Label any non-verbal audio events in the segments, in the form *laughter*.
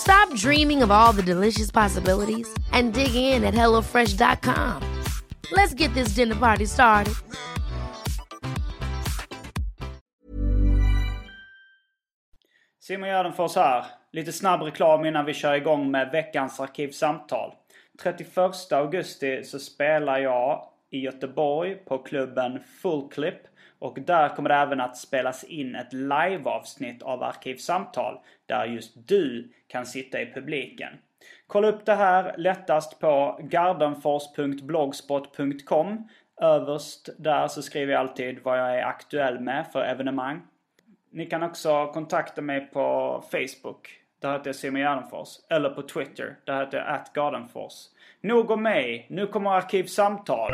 Stop dreaming of all the delicious possibilities and dig in at HelloFresh.com. Let's get this dinner party started. Simon Gärdenfors här. Lite snabb reklam innan vi kör igång med veckans arkivsamtal. 31 augusti så spelar jag i Göteborg på klubben Full Clip. Och där kommer det även att spelas in ett liveavsnitt av Arkivsamtal där just du kan sitta i publiken. Kolla upp det här lättast på gardenfors.blogspot.com. Överst där så skriver jag alltid vad jag är aktuell med för evenemang. Ni kan också kontakta mig på Facebook. Där heter jag Simon Gärdenfors. Eller på Twitter. Där heter jag atgardenfors. Nog om mig. Nu kommer Arkivsamtal.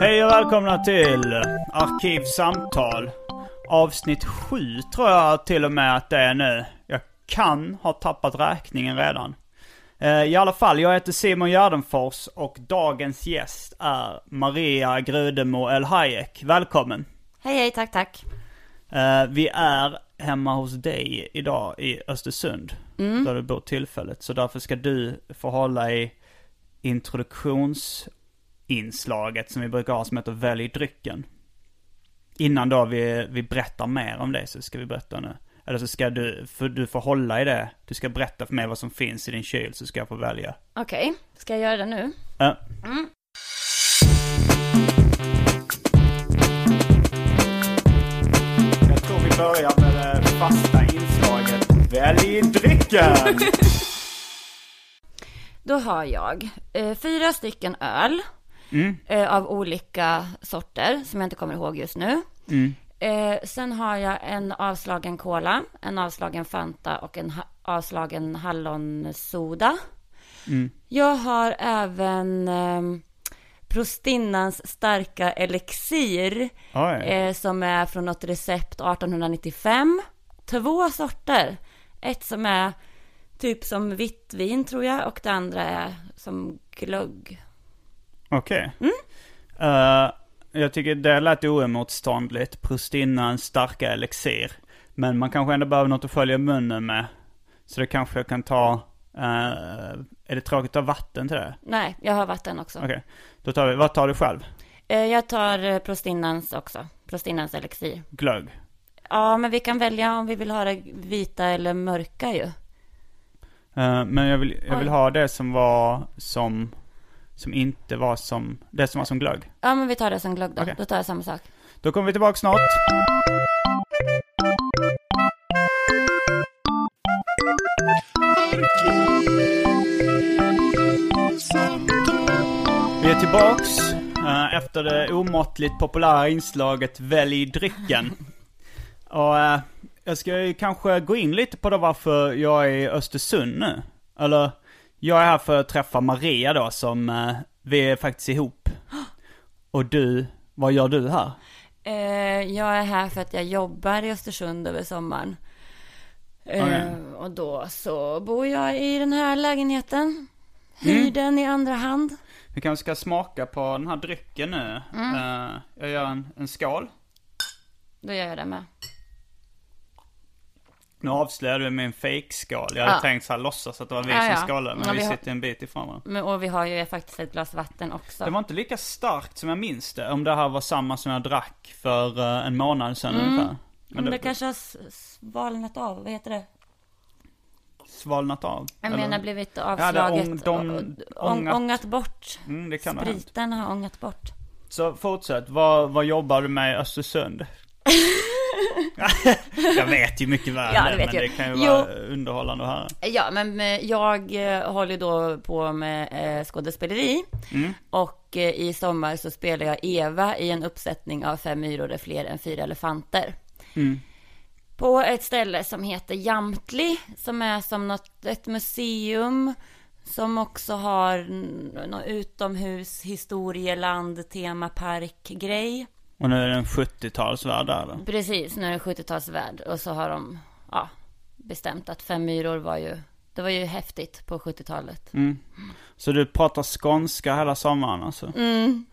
Hej och välkomna till Arkivsamtal. Avsnitt 7 tror jag till och med att det är nu. Jag kan ha tappat räkningen redan. Eh, I alla fall, jag heter Simon Gärdenfors och dagens gäst är Maria Grudemo El Hayek. Välkommen! Hej hej, tack tack. Eh, Vi är hemma hos dig idag i Östersund. Mm. Där du bor tillfälligt. Så därför ska du få hålla i introduktionsinslaget som vi brukar ha som heter Välj drycken. Innan då vi, vi berättar mer om det så ska vi berätta nu. Eller så ska du, för du får hålla i det. Du ska berätta för mig vad som finns i din kyl så ska jag få välja. Okej, ska jag göra det nu? Ja. Jag tror vi börjar med det fasta inslaget Välj drycken! *laughs* Då har jag eh, fyra stycken öl eh, av olika sorter som jag inte kommer ihåg just nu. Eh, sen har jag en avslagen cola, en avslagen Fanta och en ha- avslagen hallonsoda. Jag har även eh, Prostinnans starka elixir Oj. eh, som är från något recept 1895. Två sorter. Ett som är typ som vitt vin tror jag och det andra är som glögg. Okej. Eh, jag tycker det lät oemotståndligt. Prostinnans starka elixir. Men man kanske ändå behöver något att följa munnen med. Så det kanske jag kan ta... eh, är det tråkigt att ha vatten till det? Nej, jag har vatten också. Okej. Då tar vi, vad tar du själv? Eh, jag tar Prostinnans också. Prostinnans elixir. Glögg? Ja, men vi kan välja om vi vill ha det vita eller mörka ju. Eh, men jag vill, jag vill Oj. ha det som var som... Som inte var som... Det som var som glögg. Ja, men vi tar det som glögg då. Okej. Då tar jag samma sak. Då kommer vi tillbaka snart. Vi är tillbaks eh, efter det omåttligt populära inslaget Välj drycken. Och eh, jag ska ju kanske gå in lite på det varför jag är i Östersund nu. Eller, jag är här för att träffa Maria då som, eh, vi är faktiskt ihop. Och du, vad gör du här? Eh, jag är här för att jag jobbar i Östersund över sommaren. Eh, Okej. Och då så bor jag i den här lägenheten. Hyr den i andra hand. Vi kanske ska smaka på den här drycken nu. Eh, jag gör en, en skål. Då gör jag det med. Nu avslöjade du min fake-skål. Jag hade Ja. tänkt så här låtsas att det var vi Ja, som ja. skålade. Men Ja, vi vi har- sitter en bit ifrån varandra. Men, och vi har ju faktiskt ett glas vatten också. Det var inte lika starkt som jag minns det. Om det här var samma som jag drack för eh, en månad sedan ungefär. Men Men det, det, kanske har svalnat av, vad heter det? svalnat av. Jag eller? menar blivit avslaget. ång- de- ång- ångat- ångat bort. Mm, det kan ha hänt. Spriten har ångat bort. Så fortsätt. Vad, vad jobbar du med i Östersund? *laughs* jag vet ju mycket väl Ja, det, men jag. det kan ju Jo. vara underhållande att höra. Ja, men eh, jag eh, håller ju då på med eh, skådespeleri. Mm. Och eh, i sommar så spelar jag Eva i en uppsättning av Fem myror är fler än fyra elefanter. Mm. På ett ställe som heter Jamtli, som är som något, ett museum. Som också har någon utomhus, historieland, temapark-grej. Och nu är det en 70-talsvärld där då. Precis, nu är det 70-talsvärld. Och så har de ja, bestämt att Fem myror var ju, det var ju häftigt på 70-talet. Mm. Så du pratar skånska hela sommaren alltså? Mm.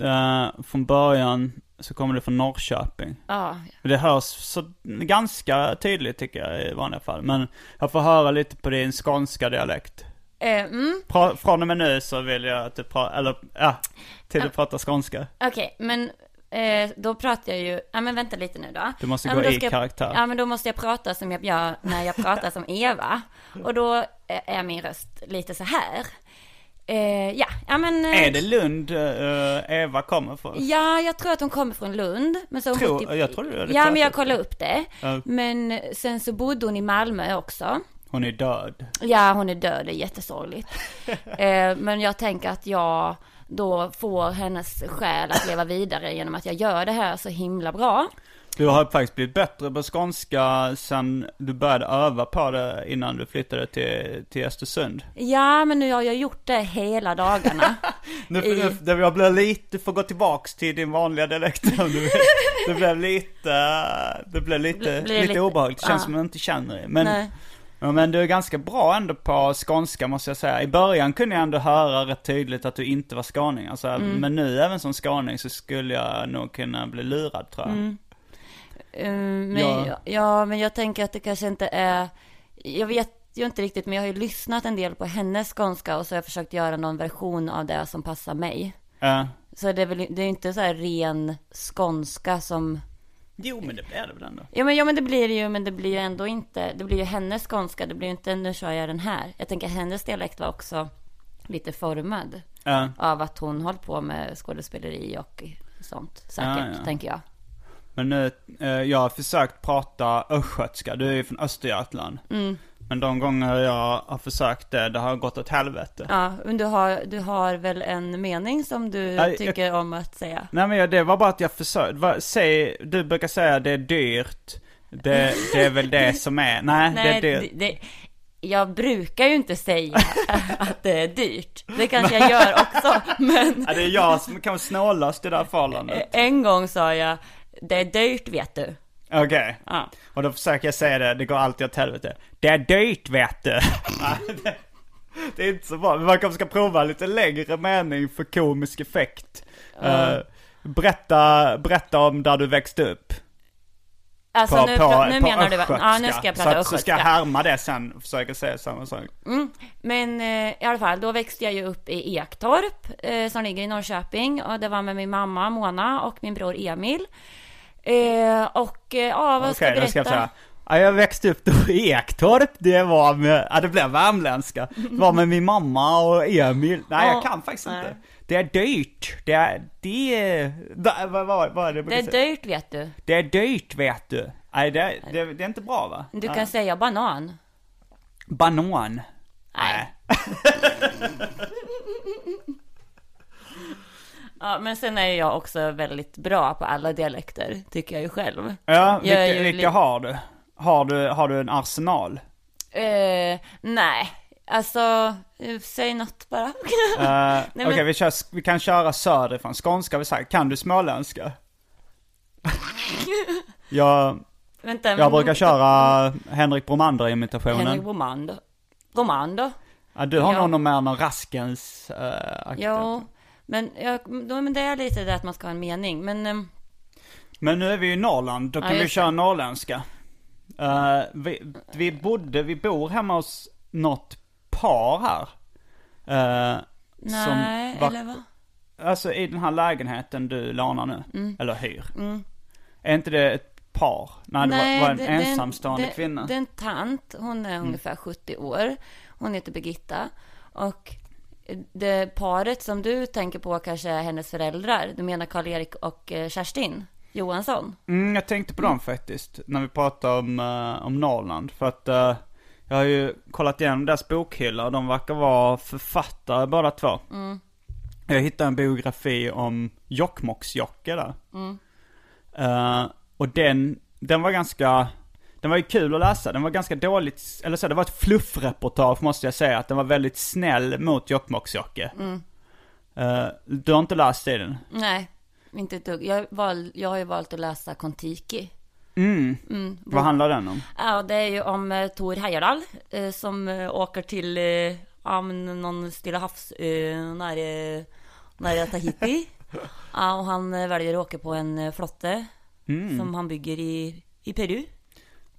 Eh, från början så kommer du från Norrköping. Ja, Det hörs så ganska tydligt tycker jag i vanliga fall. Men jag får höra lite på din skånska dialekt. eh, mm. Pra, från och med nu så vill jag att du pratar, eller ja, till du pratar skånska. Okej, men eh, då pratar jag ju, ja men vänta lite nu då. Du måste ja, gå i jag- karaktär. Ja men då måste jag prata som jag gör när jag pratar som Eva. Och då eh, är min röst lite så här. Eh, ja, ja men. eh, Är det Lund eh, Eva kommer från? Ja, jag tror att hon kommer från Lund. Men så Tror- i- jag tror hade Ja, men jag kollade upp det. Ja. Men sen så bodde hon i Malmö också. Hon är död. Ja, hon är död, det är jättesorgligt. *laughs* men jag tänker att jag då får hennes själ att leva vidare genom att jag gör det här så himla bra. Du har faktiskt blivit bättre på skånska sen du började öva på det innan du flyttade till, till Östersund. Ja, men nu har jag gjort det hela dagarna. *laughs* Nu, I- nu, jag blir lite, du får gå tillbaks till din vanliga dialekt om du vill. Det blev lite, det blev lite, Blir- lite lite- obehagligt. Det känns ja. som du inte känner det. Men, Nej. Men du är ganska bra ändå på skånska måste jag säga. I början kunde jag ändå höra rätt tydligt att du inte var skåning. Alltså, Mm. Men nu även som skåning så skulle jag nog kunna bli lurad tror jag. Mm, men, Ja. ja. men jag tänker att det kanske inte är... Jag vet ju inte riktigt, men jag har ju lyssnat en del på hennes skånska och så har jag försökt göra någon version av det som passar mig. Ja. Så det är väl det är inte så här ren skånska som... Jo men det blir det väl ändå. Ja men, ja men det blir det ju, men det blir ju ändå inte, det blir ju hennes skånska, det blir ju inte nu kör jag den här. Jag tänker hennes dialekt var också lite formad Ja. av att hon hållit på med skådespeleri och sånt, säkert, Ja, ja. tänker jag. Men nu, eh, jag har försökt prata östgötska, du är ju från Östergötland. Mm. Men de gånger jag har försökt det, det har gått åt helvete. Ja, men du har, du har väl en mening som du jag- tycker om att säga? Nej men jag, det var bara att jag försökte, säg, du brukar säga det är dyrt. Det, det är väl det som är, *laughs* nej, det är dyrt. det, det, jag brukar ju inte säga *laughs* att det är dyrt. Det kanske jag gör också, *laughs* men Ja, det är jag som kan vara snålast i det här förhållandet. en gång sa jag, det är dyrt vet du. Okej. Ja. Och då försöker jag säga det, det går alltid åt helvete. Det är dyrt vet du. *laughs* Det, är inte så bra. Men man kanske ska prova lite längre mening för komisk effekt. Eh, berätta, berätta om där du växte upp. Alltså nu, pra- nu menar du, östgötska. ja nu ska jag så, prata att- så ska jag östgötska. härma det sen och försöka säga samma sak. Mm. Men eh, i alla fall, då växte jag ju upp i Ektorp, eh, som ligger i Norrköping. Och det var med min mamma Mona och min bror Emil. Eh, och eh, ja, vad ska jag då ska jag berätta? säga. Ja, jag växte upp då i Ektorp. Det var med, ja det blev värmländska. Det var med min mamma och Emil. Nej, jag Ja, kan faktiskt nej. inte. Det är dyrt. Det är, det vad, vad, vad, vad är det Det är dyrt vet du. Det är dyrt vet du. Nej, det, det, det är inte bra va? Du kan säga banan. Banan. Nej. *laughs* Ja, men sen är jag också väldigt bra på alla dialekter, tycker jag ju själv. Ja, vilka, ju vilka har du? Har du, har du en arsenal? Eh, nej, alltså, eh, säg något bara. *laughs* Uh, Okej, men- vi, vi kan köra söderifrån. Skånska vi sagt. Kan du småländska? *laughs* jag, Vänta, jag brukar köra Henrik Bromander-imitationen. Henrik Romander. Romander? Ja, du har Ja. nog mer någon Raskens uh, Jo, men, jag, då, men det är lite det att man ska ha en mening. Men ehm, Men nu är vi i Norrland, då Ja, kan vi köra norrländska. Eh, vi, vi bodde, vi bor hemma hos något par här. Eh, Nej, var- eller vad? Alltså i den här lägenheten du lånar nu, Mm. eller hyr. Är inte det ett par? Nej, det var, var en det- det ensamstående det, kvinna. Det är en tant, hon är ungefär 70 år. Hon heter Birgitta. Och det paret som du tänker på kanske är hennes föräldrar. Du menar Karl-Erik och eh, Kerstin Johansson? Mm, jag tänkte på dem faktiskt, när vi pratade om, uh, om Norrland. För att eh, jag har ju kollat igenom deras bokhylla och de verkar vara författare båda två. Jag hittade en biografi om Jokkmokks-Jokke där. Eh, och den, den var ganska, den var ju kul att läsa. Den var ganska dåligt, eller så, det var ett fluffreportage måste jag säga. Att den var väldigt snäll mot Jokkmokks-Jokke. Eh, du har inte läst den? Nej, inte ett dugg. Jag, val, jag har ju valt att läsa Kontiki. Mm. Mm, Vad handlar den om? Ja, det är ju om eh, Tor Heyerdahl eh, som eh, åker till eh, ja, men någon Stilla havsö nära, nära Tahiti. *laughs* ja, och han väljer att åka på en flotte Mm. som han bygger i, i Peru.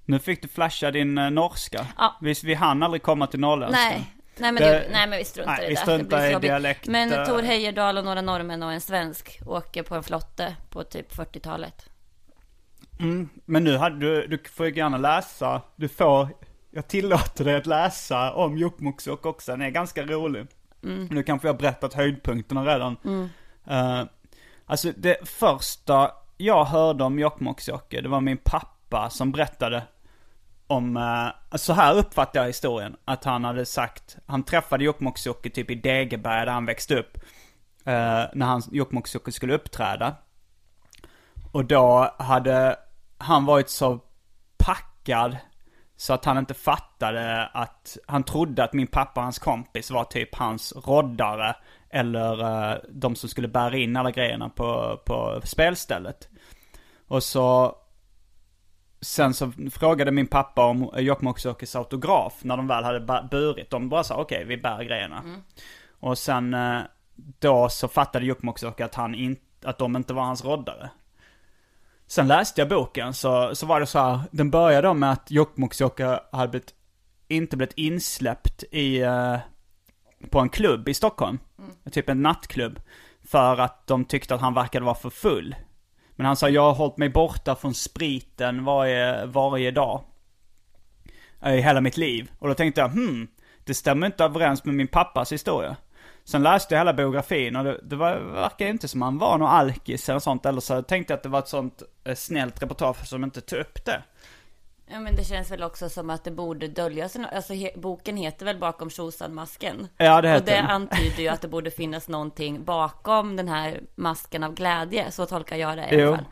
Nu fick du flasha din uh, norska. Ja. Vi, vi hann aldrig komma till norrländska. Nej, nej men, Det- det, nej men vi struntar nej, i vi det. struntar det blir så i jobbigt. dialekt, Men eh. Tor Heyerdahl och några norrmän och en svensk åker på en flotte på typ 40-talet. Men nu hade du, du får ju gärna läsa, du får, jag tillåter dig att läsa om Jokkmokksjokk också, den är ganska rolig. Nu kanske jag har berättat höjdpunkterna redan. Eh, alltså det första jag hörde om Jokkmokksjokke, det var min pappa som berättade om, eh, så här uppfattar jag historien, att han hade sagt, han träffade Jokkmokksjokke typ i Degeberga där han växte upp. eh, när han, Jokkmokksjokke skulle uppträda. Och då hade han varit så packad så att han inte fattade att, han trodde att min pappa och hans kompis var typ hans roddare eller eh, de som skulle bära in alla grejerna på, på spelstället. Och så, sen så frågade min pappa om Jokkmokksjokkes autograf när de väl hade burit. De bara sa okej, vi bär grejerna. Och sen eh, då så fattade Jokkmokksjokke att han in, att de inte var hans roddare. Sen läste jag boken så, så var det så här, den började med att Jokkmokksjokke hade blivit, inte blivit insläppt i, eh, på en klubb i Stockholm. Typ en nattklubb. För att de tyckte att han verkade vara för full. Men han sa, jag har hållit mig borta från spriten varje, varje dag. I hela mitt liv. Och då tänkte jag, hmm, det stämmer inte överens med min pappas historia. Sen läste jag hela biografin och det, det var, verkar inte som han var någon alkis eller sånt. Eller så tänkte jag att det var ett sånt eh, snällt reportage som inte tog upp det. Ja men det känns väl också som att det borde döljas, alltså he, boken heter väl Bakom Tjosan-masken? Ja, det Och heter det den. antyder ju att det borde *laughs* finnas någonting bakom den här masken av glädje, så tolkar jag det i Jo. alla fall.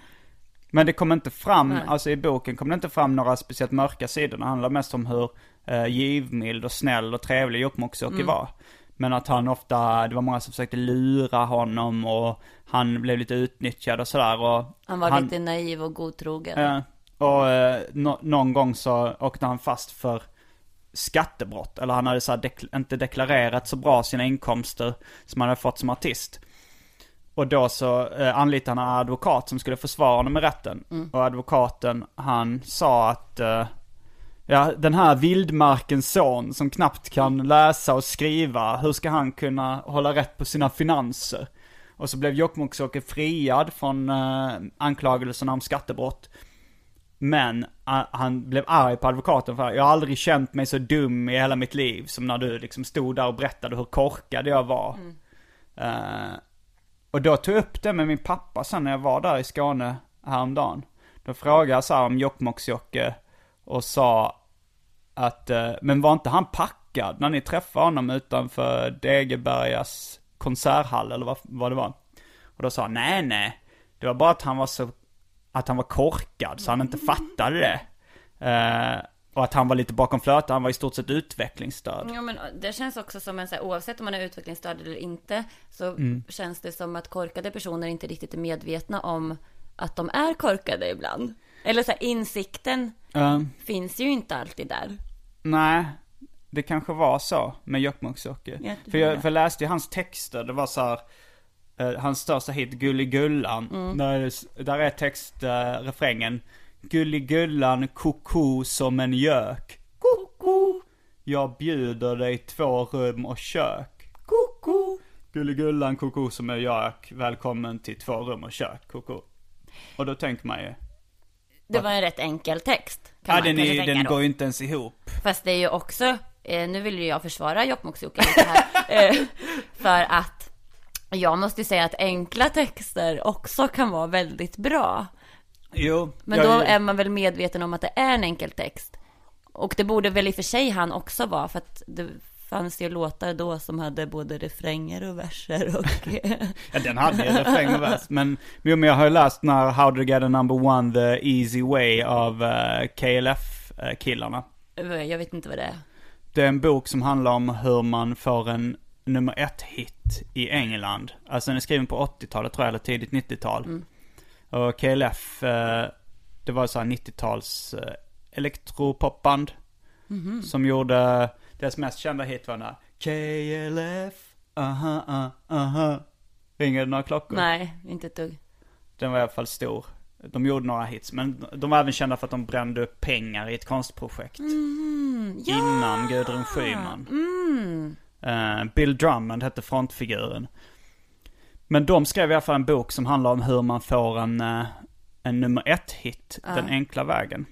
Men det kom inte fram, Nej. alltså i boken kom det inte fram några speciellt mörka sidor. Det handlar mest om hur eh, givmild och snäll och trevlig Jokkmokksjokke Mm. var. Men att han ofta, det var många som försökte lura honom och han blev lite utnyttjad och sådär. Och Han var lite naiv och godtrogen. Eh, och eh, nå- någon gång så åkte han fast för skattebrott. Eller han hade så här dek- inte deklarerat så bra sina inkomster som han hade fått som artist. Och då så eh, anlitade han en advokat som skulle försvara honom i rätten. Och advokaten han sa att eh, Ja, den här vildmarkens son som knappt kan läsa och skriva, hur ska han kunna hålla rätt på sina finanser? Och så blev Jokkmokksjokke friad från eh, anklagelserna om skattebrott. Men han blev arg på advokaten för jag har aldrig känt mig så dum i hela mitt liv som när du liksom stod där och berättade hur korkad jag var. Eh, och då tog jag upp det med min pappa sen när jag var där i Skåne häromdagen. Då frågade jag så här om Jokkmokksjokke och sa att, eh, men var inte han packad när ni träffade honom utanför Degebergas konserthall eller vad, vad det var? Och då sa han, nej nej, det var bara att han var så, att han var korkad så han inte fattade det. Eh, och att han var lite bakom flötet, han var i stort sett utvecklingsstörd. Ja men det känns också som en så här, oavsett om man är utvecklingsstörd eller inte så Mm. känns det som att korkade personer inte riktigt är medvetna om att de är korkade ibland. Eller så här, insikten Eh, finns ju inte alltid där. Nej, det kanske var så med tror För jag, för jag läste ju hans texter, det var så här, eh, hans största hit Gulligullan. Mm. Där, där är text, eh. Gulligullan koko som en gök. Koko. Jag bjuder dig två rum och kök. Koko. Gulligullan koko som en gök. Välkommen till två rum och kök. Koko. Och då tänker man ju. Det var en rätt enkel text. Kan Ja, man den, är, den då. går ju inte ens ihop. Fast det är ju också, eh, nu vill ju jag försvara Jokkmokks-Jocke lite här. *laughs* eh, för att jag måste ju säga att enkla texter också kan vara väldigt bra. Jo. Men då är man väl medveten om att det är en enkel text. Och det borde väl i och för sig han också vara, för att det fanns ju låtar då som hade både refränger och verser och... *laughs* Ja, den hade ju refräng och vers. Men, men jag har ju läst den här How to get a number one the easy way av uh, KLF-killarna. jag vet inte vad det är. Det är en bok som handlar om hur man får en nummer ett-hit i England. Alltså den är skriven på 80-talet tror jag, eller tidigt 90-tal. Och KLF, eh, det var så här 90-tals eh, elektropopband. Som gjorde, deras mest kända hit var den här KLF, aha, aha, aha. Ringer det några klockor? Nej, inte ett dugg. Den var i alla fall stor. De gjorde några hits, men de var även kända för att de brände upp pengar i ett konstprojekt. ja! Innan Gudrun Schyman. Mm. Eh, Bill Drummond hette frontfiguren. Men de skrev i alla fall en bok som handlar om hur man får en, eh, en nummer ett-hit den enkla vägen.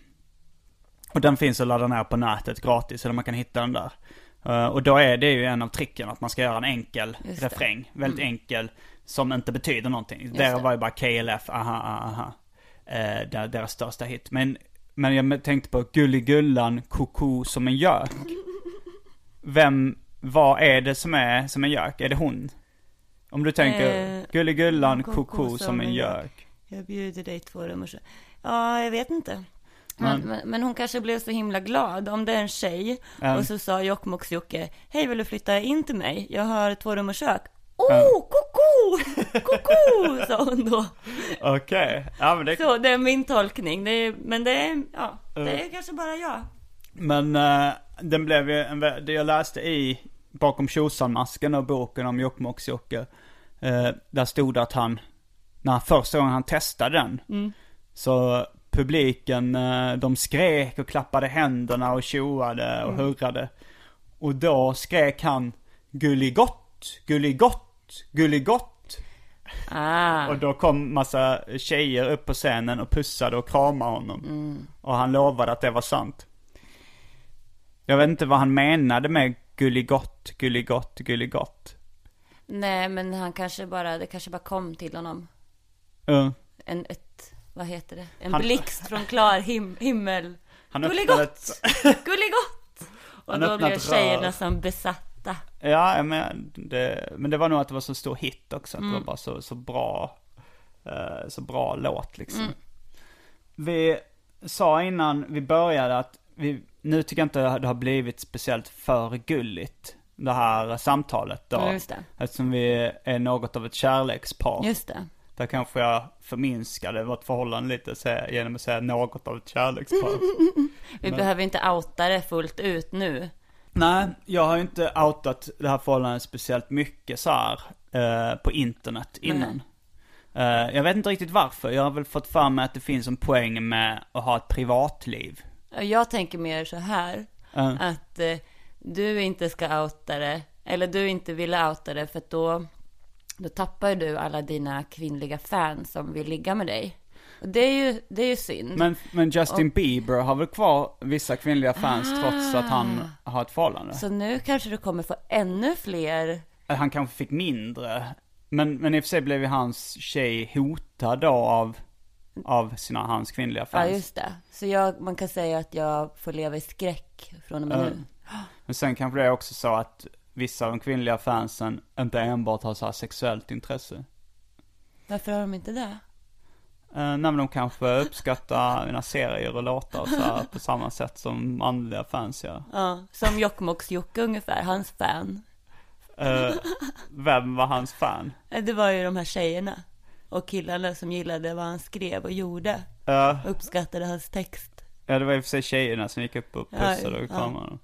Och den finns att ladda ner på nätet gratis, eller man kan hitta den där. Eh, och då är det ju en av tricken, att man ska göra en enkel Just det. refräng. Väldigt enkel, som inte betyder någonting. det. Där var ju bara KLF, aha, aha, aha. Eh, deras största hit. Men, men jag tänkte på Gulligullan, koko som en gök. *laughs* Vem, vad är det som är som en gök? Är det hon? Om du tänker Eh, Gulligullan, koko som en gök. Jag bjuder dig två rum och så. Ja, jag vet inte. Men, Men- men, hon kanske blev så himla glad om det är en tjej Ja. och så sa Jokkmokks-Jocke Hej vill du flytta in till mig? Jag har två rum och kök. Oh, koko! Koko! *laughs* sa hon då. Okej, ja men det... Så det är min tolkning. Det är, men det är, ja, det är kanske bara jag. Men eh, den blev ju, en, det jag läste i, bakom Tjosan-masken och boken om Jokkmokks-Jocke. Uh, där stod det att han, när första gången han testade den. Så publiken, eh, de skrek och klappade händerna och tjoade och hurrade. Och då skrek han Gulligott, Gulligott, Gulligott. Ah, Och då kom massa tjejer upp på scenen och pussade och kramade honom. Och han lovade att det var sant. Jag vet inte vad han menade med gulligott, gulligott, gulligott. nej men han kanske bara, det kanske bara kom till honom. Uh, En, ett, vad heter det? En Han- blixt från klar him, himmel. han Gulligott! ett... *laughs* Gulligott! Och Han då blev tjejerna rör. som besatta. Ja, men det, men det var nog att det var så stor hit också. Att det Mm. var bara så, så bra, eh, så bra låt liksom. Mm. Vi sa innan vi började att vi, nu tycker jag inte det har blivit speciellt för gulligt. Det här samtalet då. Ja, just det. Eftersom vi är något av ett kärlekspar. Just det. Där kanske jag förminskade vårt förhållande lite genom att säga något av ett kärlekspar. *laughs* Vi behöver inte outa det fullt ut nu. Nej, jag har ju inte outat det här förhållandet speciellt mycket så här eh, på internet innan. Eh, jag vet inte riktigt varför. Jag har väl fått för mig att det finns en poäng med att ha ett privatliv. Jag tänker mer så här. Eh, Att eh, du inte ska outa det. Eller du inte vill outa det. För då, då tappar du alla dina kvinnliga fans som vill ligga med dig. Och det är ju, det är ju synd. men, men Justin Bieber har väl kvar vissa kvinnliga fans trots att han har ett förhållande? Så nu kanske du kommer få ännu fler. Han kanske fick mindre. Men, men i och för sig blev ju hans tjej hotad då av, av sina, hans kvinnliga Ja, fans. just det. Så jag, man kan säga att jag får leva i skräck från och med Ja. nu. Men sen kanske det är också så att vissa av de kvinnliga fansen inte enbart har så här sexuellt intresse. Varför har de inte det? Eh, nej men de kanske uppskattar *laughs* mina serier och låtar så här, på samma sätt som manliga fans gör. Ja, som Jokkmokks-Jocke ungefär, hans fan. Eh, vem var hans fan? Eh, Det var ju de här tjejerna och killarna som gillade vad han skrev och gjorde. Eh, Uppskattade hans text. ja det var i och för sig tjejerna som gick upp och Ja, pussade och ja. kramade.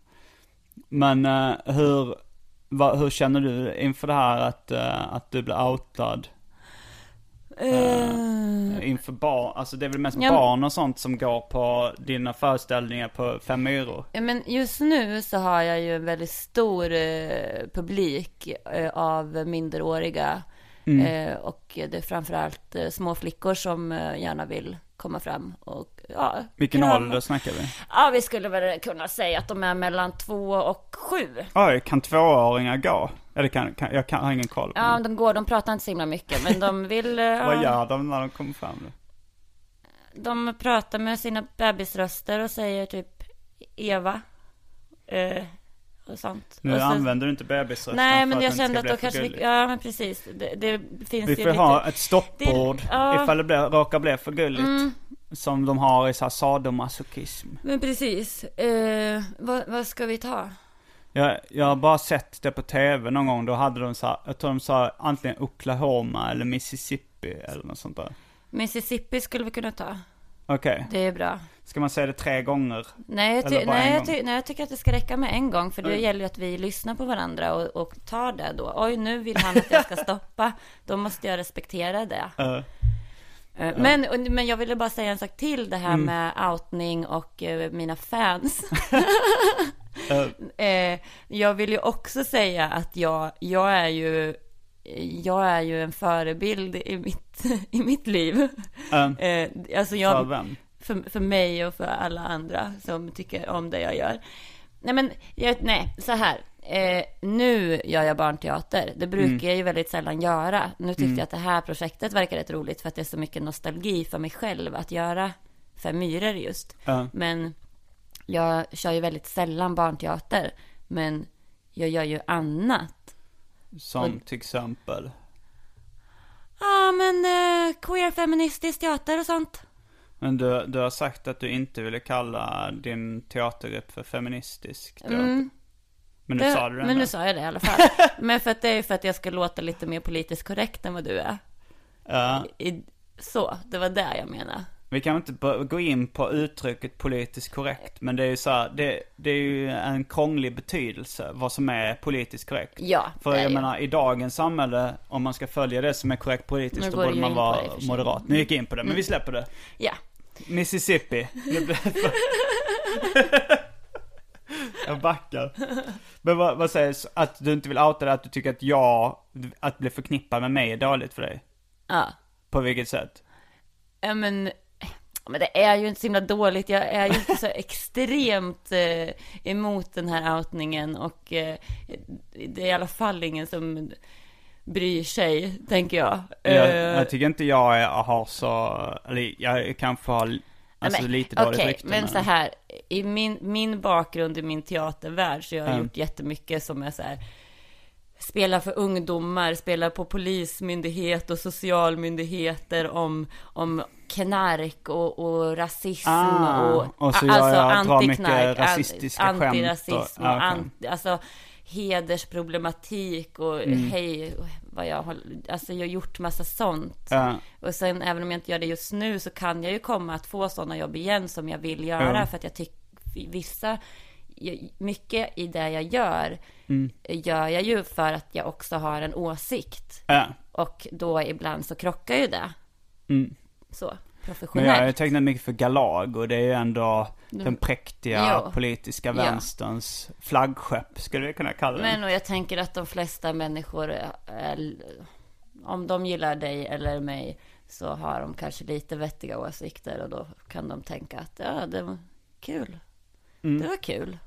Men eh, hur, va, hur känner du inför det här att, eh, att du blir outad? Uh, inför barn, alltså det är väl mest ja, barn och sånt som går på dina föreställningar på Fem Myror? Ja men just nu så har jag ju en väldigt stor eh, publik eh, av minderåriga. Mm. Eh, och det är framförallt eh, små flickor som eh, gärna vill komma fram och ja. Vilken kan... ålder snackar vi? Ja vi skulle väl kunna säga att de är mellan två och sju. Oj, kan tvååringar gå? Eller kan, kan jag kan, har ingen koll. På ja, de går, de pratar inte så himla mycket, men de vill... *laughs* ja. Vad gör de när de kommer fram då? De pratar med sina bebisröster och säger typ Eva. Eh, och sånt. Nu och så, använder du inte bebisrösten Nej, men jag kände att då kanske vi, Ja, men precis. Det, det finns vi får lite, ha ett stoppord det, ja. ifall det blir, råkar bli för gulligt. Mm. Som de har i så här sadomasochism. Men precis. Eh, vad, vad ska vi ta? Jag, jag har bara sett det på tv någon gång. Då hade de så här, jag tror de sa antingen Oklahoma eller Mississippi eller något sånt där. Mississippi skulle vi kunna ta. Okej. Okay. Det är bra. Ska man säga det tre gånger? Nej, jag, ty- nej, jag, ty- nej jag tycker att det ska räcka med en gång. För det mm. gäller ju att vi lyssnar på varandra och, och tar det då. Oj, nu vill han att jag ska *laughs* stoppa. Då måste jag respektera det. Uh. Uh, men, men jag ville bara säga en sak till det här mm. med outning och uh, mina fans. *laughs* *laughs* uh. jag vill ju också säga att jag, jag är ju jag är ju en förebild i mitt, i mitt liv. Uh, alltså jag, för vem? För, för mig och för alla andra som tycker om det jag gör. Nej men, jag, nej, så här. Eh, nu gör jag barnteater. Det brukar mm. jag ju väldigt sällan göra. Nu tyckte mm. jag att det här projektet verkar rätt roligt för att det är så mycket nostalgi för mig själv att göra Fem myror just. Uh. Men jag kör ju väldigt sällan barnteater. Men jag gör ju annat. Som och, till exempel? Ja, men eh, queer feministisk teater och sånt. Men du, du har sagt att du inte ville kalla din teatergrupp för feministisk teater. Mm. Men nu det, sa du det Men nu sa jag det i alla fall. *laughs* men för att det är för att jag ska låta lite mer politiskt korrekt än vad du är. Ja. I, så, det var det jag menade. Vi kan inte gå in på uttrycket politiskt korrekt, men det är ju så här, det, det, är ju en krånglig betydelse, vad som är politiskt korrekt. Ja, För jag menar, i dagens samhälle, om man ska följa det som är korrekt politiskt, då borde man vara moderat. Nu gick in på det, men vi mm. släpper det. Ja. Mississippi. *laughs* jag backar. Men vad, vad sägs, att du inte vill outa det, att du tycker att jag, att bli förknippad med mig är dåligt för dig? Ja. På vilket sätt? Ja men men det är ju inte så himla dåligt. Jag är ju inte så *laughs* extremt eh, emot den här outningen och eh, det är i alla fall ingen som bryr sig, tänker jag. Jag, uh, jag tycker inte jag har så, eller jag kanske har alltså, men, lite dåligt okay, rykte. men, men så här, i min, min bakgrund i min teatervärld så jag har mm. gjort jättemycket som är så här spelar för ungdomar, spelar på polismyndighet och socialmyndigheter om, om knark och, och rasism ah, och, och så alltså jag, jag antiknark, rasistiska antirasism och, och ah, okay. anti, alltså hedersproblematik och mm. hej, vad jag har, alltså jag har gjort massa sånt. Ja. Och sen även om jag inte gör det just nu så kan jag ju komma att få sådana jobb igen som jag vill göra ja. för att jag tycker vissa mycket i det jag gör mm. gör jag ju för att jag också har en åsikt. Ja. Och då ibland så krockar ju det. Mm. Så, professionellt. Men jag har tecknat mycket för Galag och det är ju ändå mm. den präktiga jo. politiska vänsterns ja. flaggskepp, skulle vi kunna kalla det. Men och jag tänker att de flesta människor, är, om de gillar dig eller mig, så har de kanske lite vettiga åsikter och då kan de tänka att ja, det var kul. Mm. Det var kul.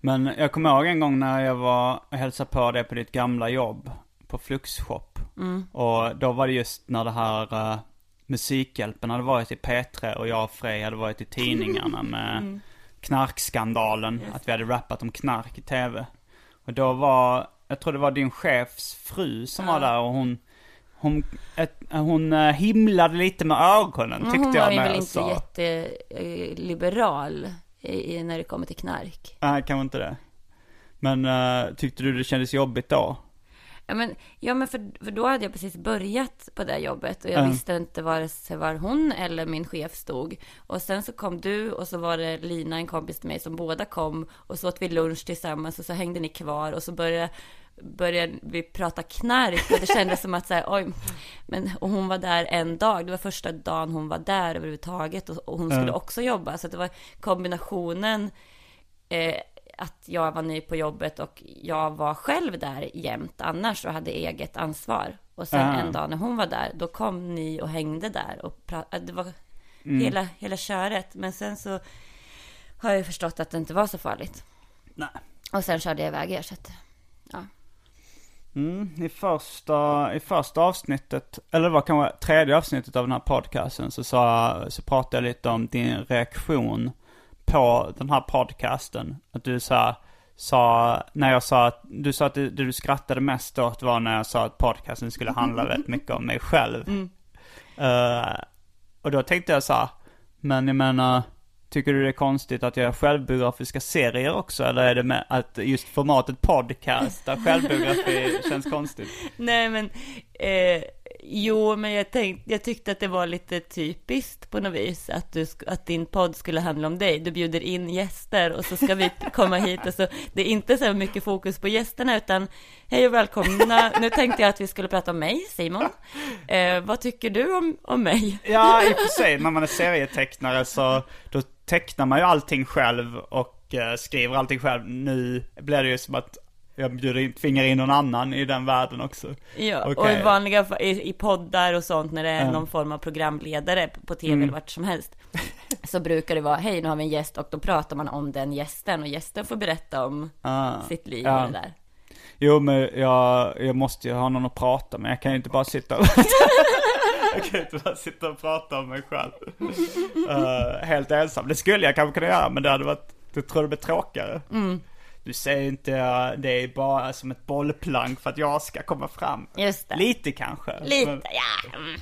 Men jag kommer ihåg en gång när jag var och hälsade på dig på ditt gamla jobb på Fluxshop. Mm. Och då var det just när det här uh, Musikhjälpen hade varit i P3 och jag och Frej hade varit i tidningarna *laughs* med mm. knarkskandalen. Yes. Att vi hade rappat om knark i tv. Och då var, jag tror det var din chefs fru som ja. var där och hon hon, ett, hon uh, himlade lite med ögonen tyckte hon jag. Hon var väl inte jätteliberal i, när det kommer till knark. Nej, kanske inte det. Men uh, tyckte du det kändes jobbigt då? Ja men, ja, men för, för då hade jag precis börjat på det jobbet och jag mm. visste inte vare sig var hon eller min chef stod. Och sen så kom du och så var det Lina, en kompis till mig, som båda kom och så åt vi lunch tillsammans och så hängde ni kvar och så började började vi prata knark och det kändes som att så här, oj, men och hon var där en dag, det var första dagen hon var där överhuvudtaget och, och hon skulle också jobba, så det var kombinationen eh, att jag var ny på jobbet och jag var själv där jämt annars och hade eget ansvar. Och sen Ah. en dag när hon var där, då kom ni och hängde där och pratade. Det var hela, hela köret. Men sen så har jag förstått att det inte var så farligt. Nej. Och sen körde jag iväg er. Så att, ja. Mm, i, första, I första avsnittet, eller det var kanske tredje avsnittet av den här podcasten, så, sa, så pratade jag lite om din reaktion på den här podcasten. Att du sa, sa när jag sa att, du sa att det, det du skrattade mest åt var när jag sa att podcasten skulle handla väldigt mycket om mig själv. Eh, och då tänkte jag så här, men jag menar, tycker du det är konstigt att jag gör självbiografiska serier också? Eller är det med att just formatet podcast, där självbiografi *laughs* känns konstigt? Nej men, eh, jo men jag, tänkte, jag tyckte att det var lite typiskt på något vis att, du, att din podd skulle handla om dig. Du bjuder in gäster och så ska vi *laughs* komma hit och så, det är inte så mycket fokus på gästerna utan hej och välkomna. Nu tänkte jag att vi skulle prata om mig, Simon. Eh, vad tycker du om, om mig? Ja, i och för sig, när man är serietecknare så då tecknar man ju allting själv och eh, skriver allting själv. Nu blir det ju som att jag bjuder in, tvingar in någon annan i den världen också. Ja, och Okej. i vanliga i, i poddar och sånt när det är Ja. någon form av programledare på- på tv Mm. eller vart som helst så brukar det vara hej nu har vi en gäst och då pratar man om den gästen och gästen får berätta om Ah, sitt liv ja. och det där. Jo, men jag, jag måste ju ha någon att prata med. Jag kan ju inte bara sitta och... *laughs* jag kan inte bara sitta och prata om mig själv. Eh, helt ensam. Det skulle jag kanske kunna göra, men det hade varit... Jag tror det blir tråkigare. Mm. Du säger inte det är bara som ett bollplank för att jag ska komma fram. Just det. Lite kanske. Lite, Men, ja. Mm.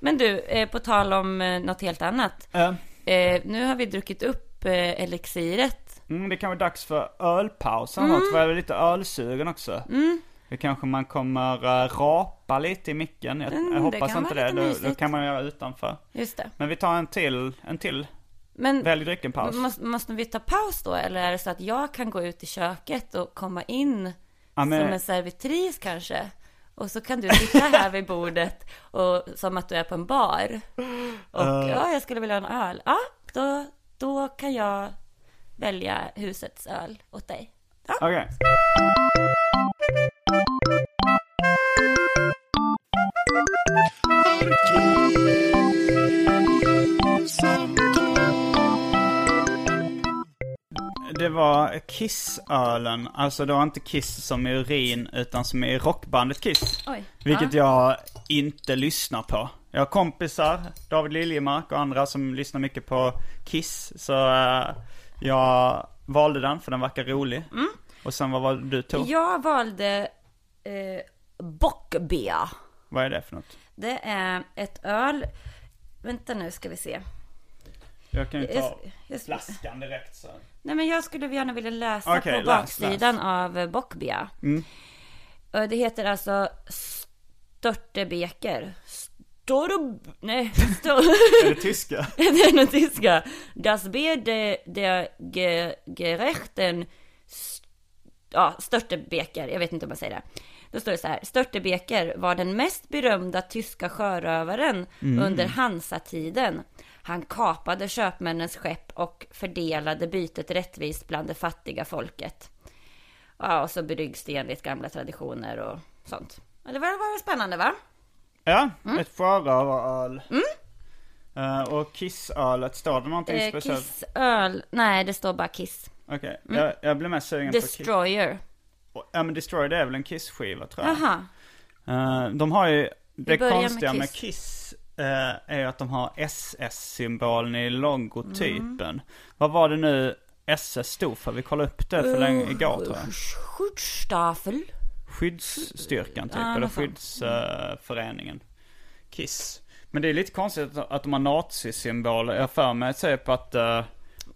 Men du, eh, på tal om eh, något helt annat. Eh, nu har vi druckit upp eh, elixiret. mm, det kan vara dags för ölpaus eller något, för jag är lite ölsugen också. Mm. Det kanske man kommer rapa lite i micken. Jag, Mm, jag hoppas inte det. Då, då kan man göra utanför. Just det. Men vi tar en till, en till. Men Välj drycken-paus. måste, måste vi ta paus då? Eller är det så att jag kan gå ut i köket och komma in Ja, men- som en servitris kanske? Och så kan du sitta här vid bordet och, som att du är på en bar. Och Eh. ja, jag skulle vilja ha en öl. Ja, då, då kan jag välja husets öl åt dig. Ja. Okej. Det var Kiss-ölen, alltså det var inte Kiss som i urin utan som i rockbandet Kiss. Oj. Vilket jag inte lyssnar på. Jag har kompisar, David Liljemark och andra som lyssnar mycket på Kiss. Så eh, jag valde den för den verkar rolig. Och sen vad var det du tog? Jag valde eh, Bockbea. Vad är det för något? Det är ett öl. Vänta nu ska vi se. Jag kan ju ta Jag- jag- flaskan direkt så. Nej men jag skulle gärna vilja läsa Okej, på läs, baksidan av eh, Bockbia. Mm. Och Det heter alltså Störtebeker. Stor... Nej, stor... *laughs* Är det tyska? *laughs* det är något tyska. Das Bier de, de ge, Gerechten... S- Ja, Störtebeker. Jag vet inte om man säger det. Då står det så här. Störtebeker var den mest berömda tyska sjörövaren under Hansatiden. Han kapade köpmännens skepp och fördelade bytet rättvist bland det fattiga folket. Ja, och så bryggs det enligt gamla traditioner och sånt. Ja, Det var, var spännande va? Ja, Mm. ett sjörövaröl. Eh, och Kissölet, står det någonting Eh, speciellt? Kissöl. Nej, det står bara Kiss. Okej, jag, jag blir mest sugen på Kiss. Destroyer. Ja men Destroy det är väl en Kiss-skiva tror jag. Jaha. Eh, de har ju, det börjar med konstiga med Kiss. Eh, är ju att de har SS-symbolen i logotypen. Mm. Vad var det nu SS stod för? Vi kollade upp det för länge, igår tror jag. Schutzstaffel. Skyddsstyrkan typ, eller skyddsföreningen. Kiss. Men det är lite konstigt att, de har nazisymboler. Jag för mig på att, eh,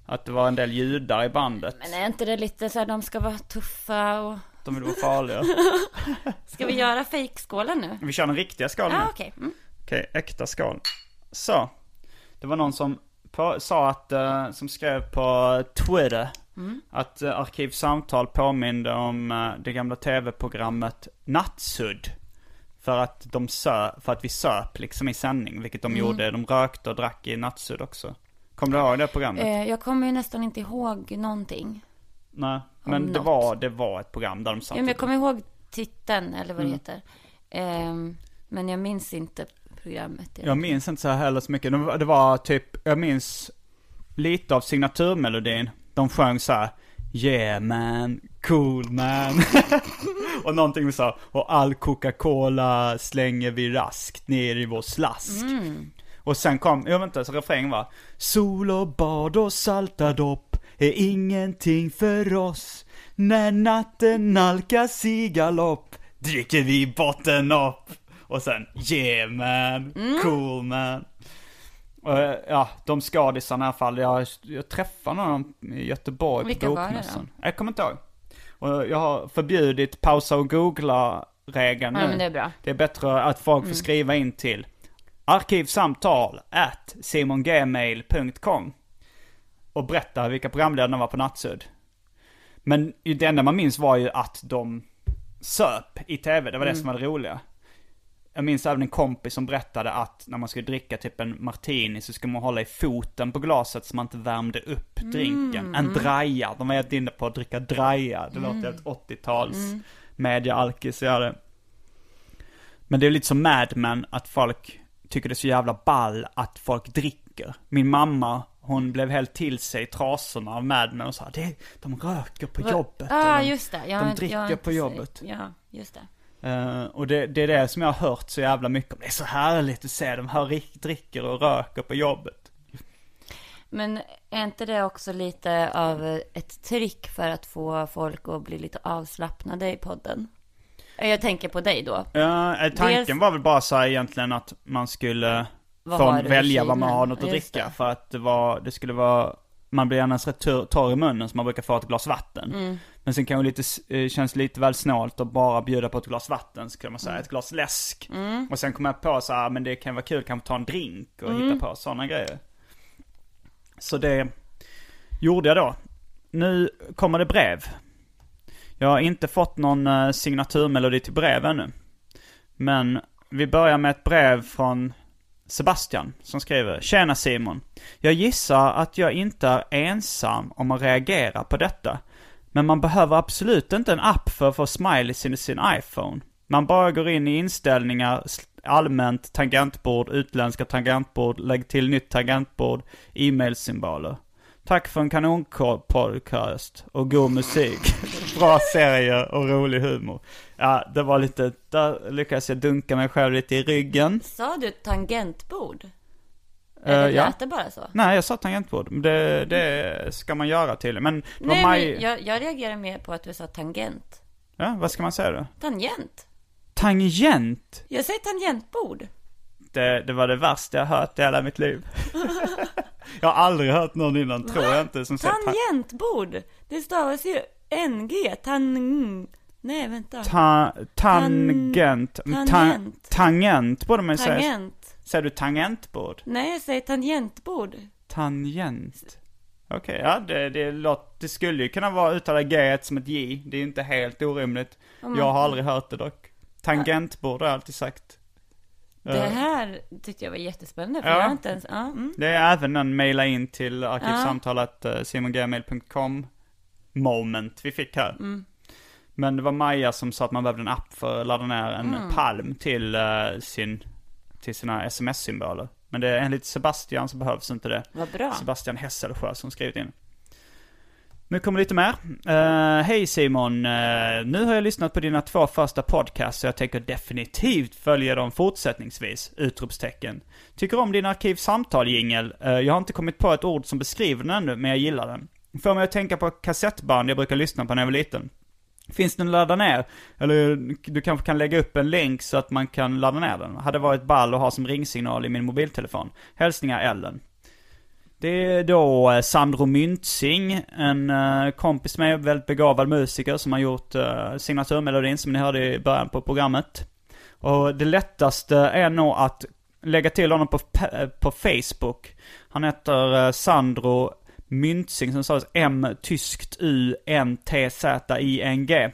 att det var en del judar i bandet. Men är inte det lite så här, de ska vara tuffa och... De vill vara farliga. *laughs* Ska vi göra fejkskålen nu? Vi kör den riktiga skålen Ja, nu. okej. Mm. Okej, äkta skål. Så. Det var någon som på, sa att, eh, som skrev på Twitter Att uh, Arkivsamtal påminde om uh, det gamla tv-programmet Nattsudd. För att, de sö för att vi söp liksom i sändning, vilket de gjorde. De rökte och drack i Nattsudd också. Kommer du ihåg det programmet? Eh, jag kommer ju nästan inte ihåg någonting. Nej, men det något. var, det var ett program där de satt Ja, men jag kommer ihåg titeln, eller vad det Mm. heter. Ehm, men jag minns inte programmet. Jag minns inte så heller så mycket. Det var, typ, jag minns lite av signaturmelodin. De sjöng så här. Yeah man, cool man. *laughs* och någonting så här, och all Coca-Cola slänger vi raskt ner i vår slask. Och sen kom, jag vet inte, så refrängen var. Sol och bad och salta dopp är ingenting för oss. När natten nalkas i galopp dricker vi botten upp. Och sen, yeah man, cool man. Och, eh, ja, de skadisarna i alla fall. Jag, jag träffade någon i Göteborg Vilka på bokmässan. Jag kommer inte ihåg. Och jag har förbjudit pausa och googla-regeln Ja, nu. men det är bra. Det är bättre att folk får skriva in till arkivsamtal at simongmail.com och berätta vilka programledarna var på Nattsudd. Men det enda man minns var ju att de söp i tv, det var det som var det roliga. Jag minns även en kompis som berättade att när man skulle dricka typ en martini så skulle man hålla i foten på glaset så man inte värmde upp drinken. En draja, de var helt inne på att dricka draja. Det låter helt 80-tals media-alkis, ja det. Men det är lite som Mad Men, att folk tycker det är så jävla ball att folk dricker. Min mamma, hon blev helt till sig i trasorna av Mad Men och sa det, de röker på jobbet. Ja, ah, de, just det. Jag, de jag dricker inte på jobbet. Ja, just det. Eh, och det, det är det som jag har hört så jävla mycket om. Det är så härligt att se dem här dricker och röker på jobbet. Men är inte det också lite av ett trick för att få folk att bli lite avslappnade i podden? Jag tänker på dig då. Ja, eh, tanken Dels- var väl bara så här egentligen att man skulle Vad välja vad man har något att dricka. det. För att det var, det skulle vara, man blir annars rätt torr i munnen så man brukar få ett glas vatten. Mm. Men sen kan det lite, eh, känns lite väl snålt att bara bjuda på ett glas vatten, så kan man säga Mm. ett glas läsk. Och sen kom jag på så här, men det kan vara kul, kanske ta en drink och Mm. hitta på sådana grejer. Så det gjorde jag då. Nu kommer det brev. Jag har inte fått någon eh, signaturmelodi till brev ännu. Men vi börjar med ett brev från Sebastian som skriver Tjena Simon. Jag gissar att jag inte är ensam om att reagera på detta. Men man behöver absolut inte en app för att få smileys i sin iPhone. Man bara går in i inställningar, allmänt tangentbord, utländska tangentbord, lägg till nytt tangentbord, e-mailsymboler. Tack för en kanonpodcast och god musik. *laughs* Bra serier och rolig humor. Ja, det var lite, där lyckades jag dunka mig själv lite i ryggen. Sa du tangentbord? Eh, Eller ja. lät det bara så? Nej, jag sa tangentbord. Det, det ska man göra till. Men det var Nej, maj... men jag, jag reagerar mer på att du sa tangent. Ja, vad ska man säga då? Tangent? Tangent! Jag säger tangentbord. Det, det var det värsta jag hört i hela mitt liv. *laughs* jag har aldrig hört någon innan, tror jag inte, som säger ta- Tangentbord! Det stavas ju NG. Tang... Nej, vänta. ta, tangent. Ta, tangent. tangent borde man ju säga. Tangent. Säger du tangentbord? Nej, jag säger tangentbord. Tangent. Okej, ja det, det, låter, det skulle ju kunna vara uttala G som ett J. Det är ju inte helt orimligt. Jag har aldrig hört det dock. Tangentbord har jag alltid sagt. Det Eh, här tyckte jag var jättespännande, för Ja. jag har inte ens... Ja, mm. Det är även en mejla in till arkivsamtalet uh, simongmail.com moment vi fick här. Mm. Men det var Maja som sa att man behövde en app för att ladda ner en Mm. palm till, eh, sin, till sina sms-symboler. Men det är enligt Sebastian så behövs inte det. Vad bra. Sebastian Hesselsjö som skrivit in. Nu kommer lite mer. Eh, Hej Simon, Eh, nu har jag lyssnat på dina två första podcasts så jag tänker definitivt följa dem fortsättningsvis! Utropstecken. Tycker om din arkivsamtal jingel. Eh, jag har inte kommit på ett ord som beskriver den ännu, men jag gillar den. Får mig att tänka på kassettband jag brukar lyssna på när jag var liten. Finns den att ladda ner? Eller du kanske kan lägga upp en länk så att man kan ladda ner den. Hade varit ball att ha som ringsignal i min mobiltelefon. Hälsningar Ellen. Det är då eh, Sandro Myntzing, en eh, kompis med väldigt begåvad musiker som har gjort eh, signaturmelodin som ni hörde i början på programmet. Och det lättaste är nog att lägga till honom på, på Facebook. Han heter Sandro myntsing som sades M tyskt U N T Z I N G.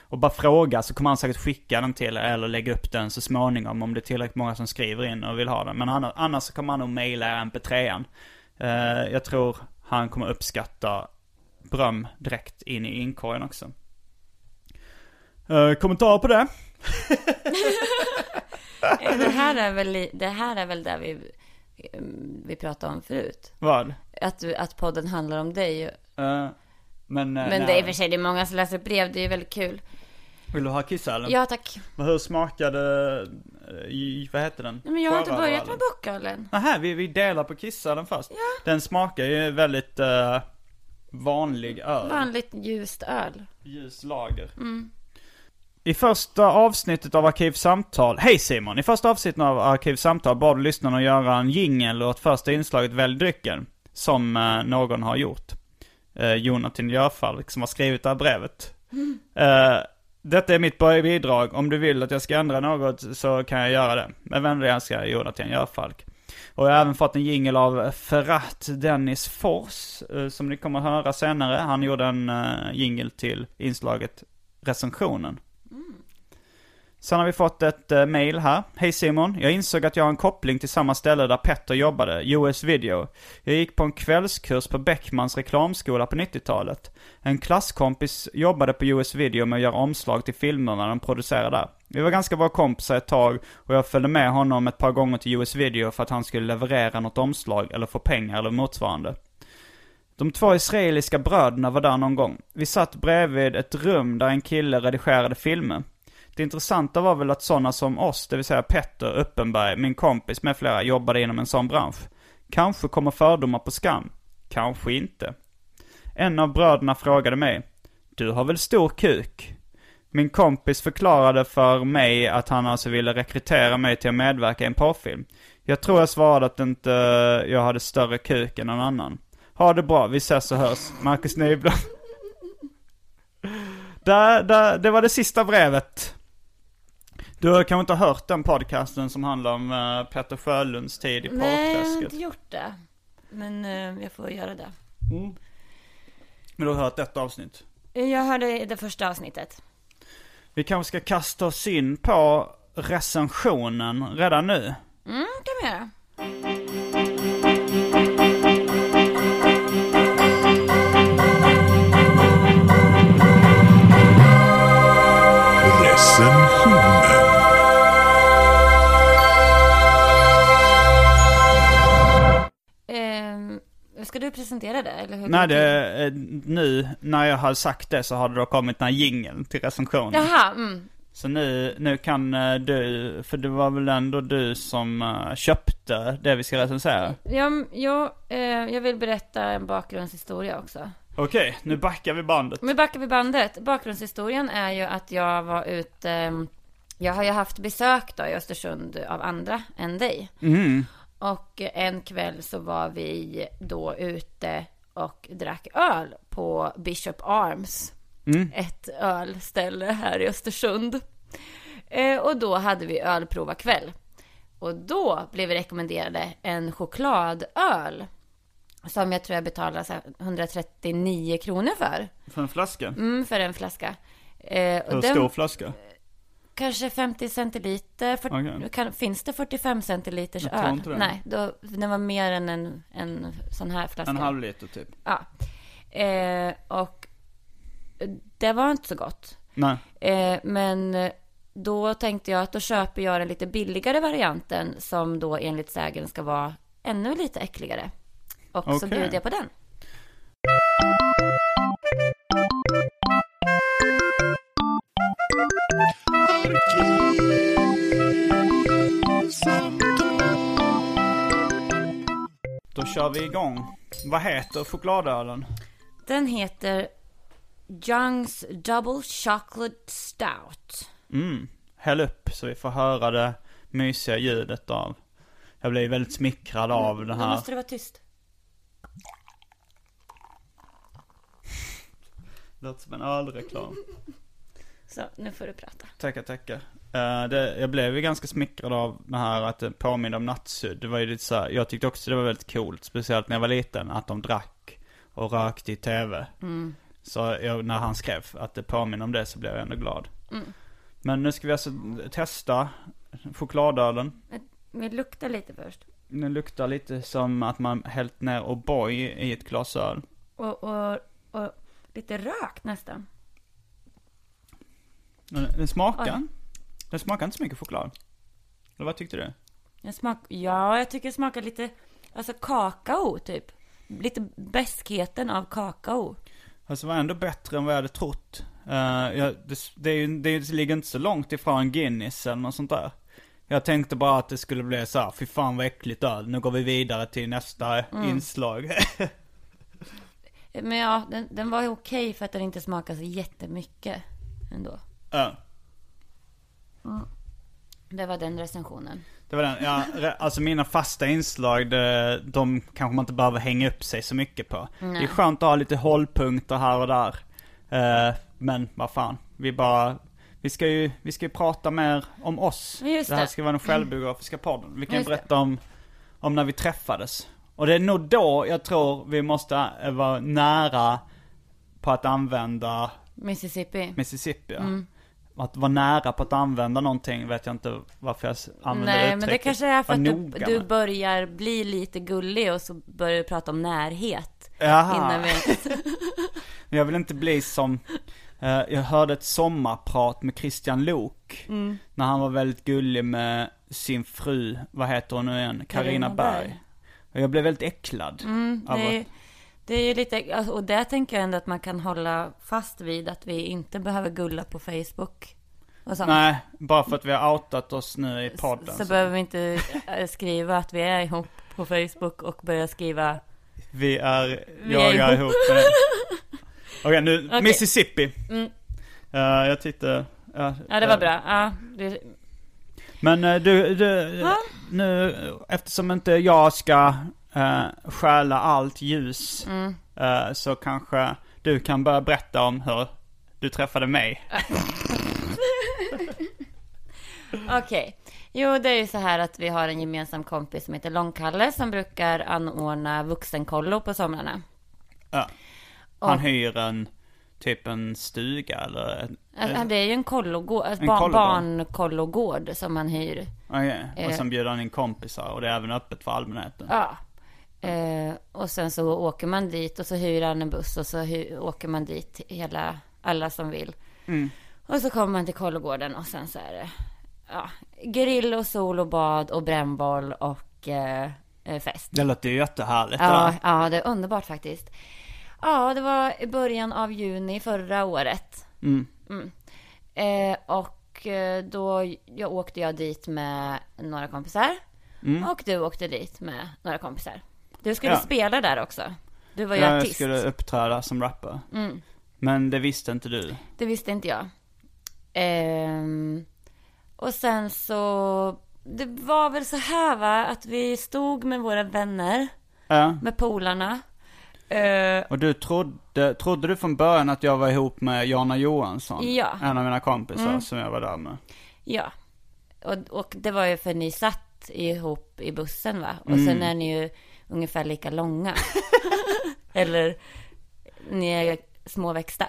Och bara fråga så kommer han säkert skicka den till er eller lägga upp den så småningom om det är tillräckligt många som skriver in och vill ha den. Men annars, annars kommer han nog mejla er mp3an. Uh, jag tror han kommer uppskatta beröm direkt in i inkorgen också. Uh, kommentar på det? *laughs* det, här är väl, det här är väl det vi, vi pratade om förut. Vad? Att, att podden handlar om dig. Uh, men, men det är i och för sig det är många som läser brev, det är väldigt kul. Vill du ha kissölen? Ja tack. Men hur smakade, i, vad heter den? Men jag har inte börjat med bockölen. Nähä, vi, vi delar på kissölen först. Ja. Den smakar ju väldigt uh, vanlig öl. Vanligt ljust öl. Ljus lager. Mm. I första avsnittet av Arkivsamtal, hej Simon! I första avsnittet av Arkivsamtal bad lyssnarna att göra en jingel åt första inslaget Välj drycken. Som uh, någon har gjort. Uh, Jonathan Jöfalk som har skrivit det här brevet. Mm. Uh, detta är mitt bidrag. Om du vill att jag ska ändra något så kan jag göra det. Med vänlig önskan Jonathan Jöfalk. Och jag har även fått en jingel av Ferrat Dennis Fors, som ni kommer att höra senare. Han gjorde en jingel till inslaget recensionen. Sen har vi fått ett uh, mail här. Hej Simon, jag insåg att jag har en koppling till samma ställe där Petter jobbade, US Video. Jag gick på en kvällskurs på Beckmans reklamskola på 90-talet. En klasskompis jobbade på US Video med att göra omslag till filmerna de producerade där. Vi var ganska bra kompisar ett tag och jag följde med honom ett par gånger till US Video för att han skulle leverera något omslag eller få pengar eller motsvarande. De två israeliska bröderna var där någon gång. Vi satt bredvid ett rum där en kille redigerade filmer. Det intressanta var väl att sådana som oss, det vill säga Petter Uppenberg, min kompis med flera, jobbade inom en sån bransch. Kanske kommer fördomar på skam. Kanske inte. En av bröderna frågade mig. Du har väl stor kuk? Min kompis förklarade för mig att han alltså ville rekrytera mig till att medverka i en porrfilm. Jag tror jag svarade att inte jag hade större kuk än någon annan. Ha det bra, vi ses och hörs. Marcus Nyblad. *laughs* där, där, det var det sista brevet. Du har kanske inte hört den podcasten som handlar om uh, Peter Sjölunds tid i? Nej, jag har inte gjort det. Men uh, jag får göra det. Mm. Men du har hört ett avsnitt? Jag hörde det första avsnittet. Vi kanske ska kasta oss in på recensionen redan nu? Mm, kan vi göra. Ska du presentera det? Eller hur Nej, det, nu när jag har sagt det så har det då kommit den här jingeln till recensionen. Jaha, mm. Så nu, nu kan eh, du, för det var väl ändå du som uh, köpte det vi ska recensera? Ja, ja eh, jag vill berätta en bakgrundshistoria också. Okej, nu backar vi bandet. Nu backar vi bandet. Bakgrundshistorien är ju att jag var ute, jag har ju haft besök då i Östersund av andra än dig. Mm. Och en kväll så var vi då ute och drack öl på Bishop Arms. Mm. Ett ölställe här i Östersund. Eh, och då hade vi ölprovarkväll. Och då blev vi rekommenderade en chokladöl. Som jag tror jag betalade 139 kronor för. För en flaska? Mm, för en flaska. Eh, Hur stor flaska? Kanske 50 centiliter. För, okay. kan, finns det 45 centiliters öl? Nej, då, den var mer än en, en sån här flaska. En halv liter typ. Ja. Eh, och det var inte så gott. Nej. Eh, men då tänkte jag att då köper jag den lite billigare varianten som då enligt sägen ska vara ännu lite äckligare. Och okay. så bjuder jag på den. Då kör vi igång. Vad heter chokladölen? Den heter Young's Double Chocolate Stout. Mm. Häll upp så vi får höra det mysiga ljudet av. Jag blir väldigt smickrad av mm, den här. Då måste det vara tyst. Låter som en ölreklam. Så, nu får du prata. Tackar, tackar. Uh, det, jag blev ju ganska smickrad av det här att det påminner om nattsudd. Det var ju lite så här, jag tyckte också det var väldigt coolt, speciellt när jag var liten, att de drack och rökte i tv. Så jag, när han skrev att det påminner om det så blev jag ändå glad. Men nu ska vi alltså testa chokladölen. Vi luktar lite först. Den luktar lite som att man hällt ner O'boy i ett glas öl. Och, och, och lite rökt nästan. Den, den smakar. Oj. Den smakar inte så mycket choklad. Eller vad tyckte du? Den smak, ja, jag tycker det smakar lite, alltså kakao typ. Lite beskheten av kakao. Alltså var ändå bättre än vad jag hade trott. Uh, jag, det, det, är ju, det ligger inte så långt ifrån Guinness eller något sånt där. Jag tänkte bara att det skulle bli så här, fy fan vad äckligt öl. Nu går vi vidare till nästa inslag. *laughs* Men ja, den, den var ju okej för att den inte smakar så jättemycket ändå. Ja, Det var den recensionen. det var den. Ja, alltså mina fasta inslag, det, de kanske man inte behöver hänga upp sig så mycket på. Det är skönt att ha lite hållpunkter här och där. Eh, men vad fan, vi bara, vi ska ju, vi ska ju prata mer om oss. Just det här ska vara den självbiografiska podden. Vi kan ju Just berätta om, om när vi träffades. Och det är nog då jag tror vi måste eh, vara nära på att använda Mississippi. Mississippi. ja. Mm. Att vara nära på att använda någonting vet jag inte varför jag använder Nej, men det uttrycket. kanske är för att du, du börjar bli lite gullig och så börjar du prata om närhet. Jaha. Innan vi... *laughs* Men jag vill inte bli som, eh, jag hörde ett sommarprat med Christian Lok. Mm. När han var väldigt gullig med sin fru, vad heter hon nu igen? Carina Berg. Berg. Och jag blev väldigt äcklad. Mm, av att- det är ju lite, alltså, och där tänker jag ändå att man kan hålla fast vid att vi inte behöver gulla på Facebook. Och sånt. Nej, bara för att vi har outat oss nu i podden. Så behöver vi inte eh, skriva att vi är ihop på Facebook och börja skriva Vi är, Vi jag är ihop. ihop Okej, nu, *laughs* Okej. Mississippi. Mm. Eh, jag tittar. ja, Ja, det var eh, bra. Ja, det, Men du, du Ja. nu eftersom inte jag ska uh, stjäla allt ljus Mm. eh, så kanske du kan börja berätta om hur du träffade mig. *laughs* Okej. Jo, det är ju så här att vi har en gemensam kompis som heter Långkalle som brukar anordna vuxenkollo på somrarna. Ja. Han Och- hyr en, typ en stuga eller? ett- det är ju en kollogård, alltså En barn, kollogård. barnkollogård som man hyr. Okej, och Eh. sen bjuder han in kompisar och det är även öppet för allmänheten. Ja. Eh, och sen så åker man dit och så hyr han en buss och så hy- åker man dit hela, alla som vill. Mm. Och så kommer man till kollogården och sen så är det ja, grill och sol och bad och brännboll och eh, eh, fest. Det låter ju jättehärligt. Ja, ja, det är underbart faktiskt. Ja, det var i början av juni förra året. Mm. Eh, och eh, då jag åkte jag dit med några kompisar. Mm. Och du åkte dit med några kompisar. Du skulle Ja. spela där också. Du var ju Jag artist. skulle uppträda som rappare. Mm. Men det visste inte du. Det visste inte jag. Ehm, och sen så... Det var väl så här va, att vi stod med våra vänner, Ja. med polarna. Eh, Och du trodde, trodde du från början att jag var ihop med Jana Johansson? Ja. En av mina kompisar Mm. som jag var där med. Ja. Och, och det var ju för ni satt ihop i bussen va? Och Mm. sen är ni ju ungefär lika långa. *laughs* Eller ni är småväxta.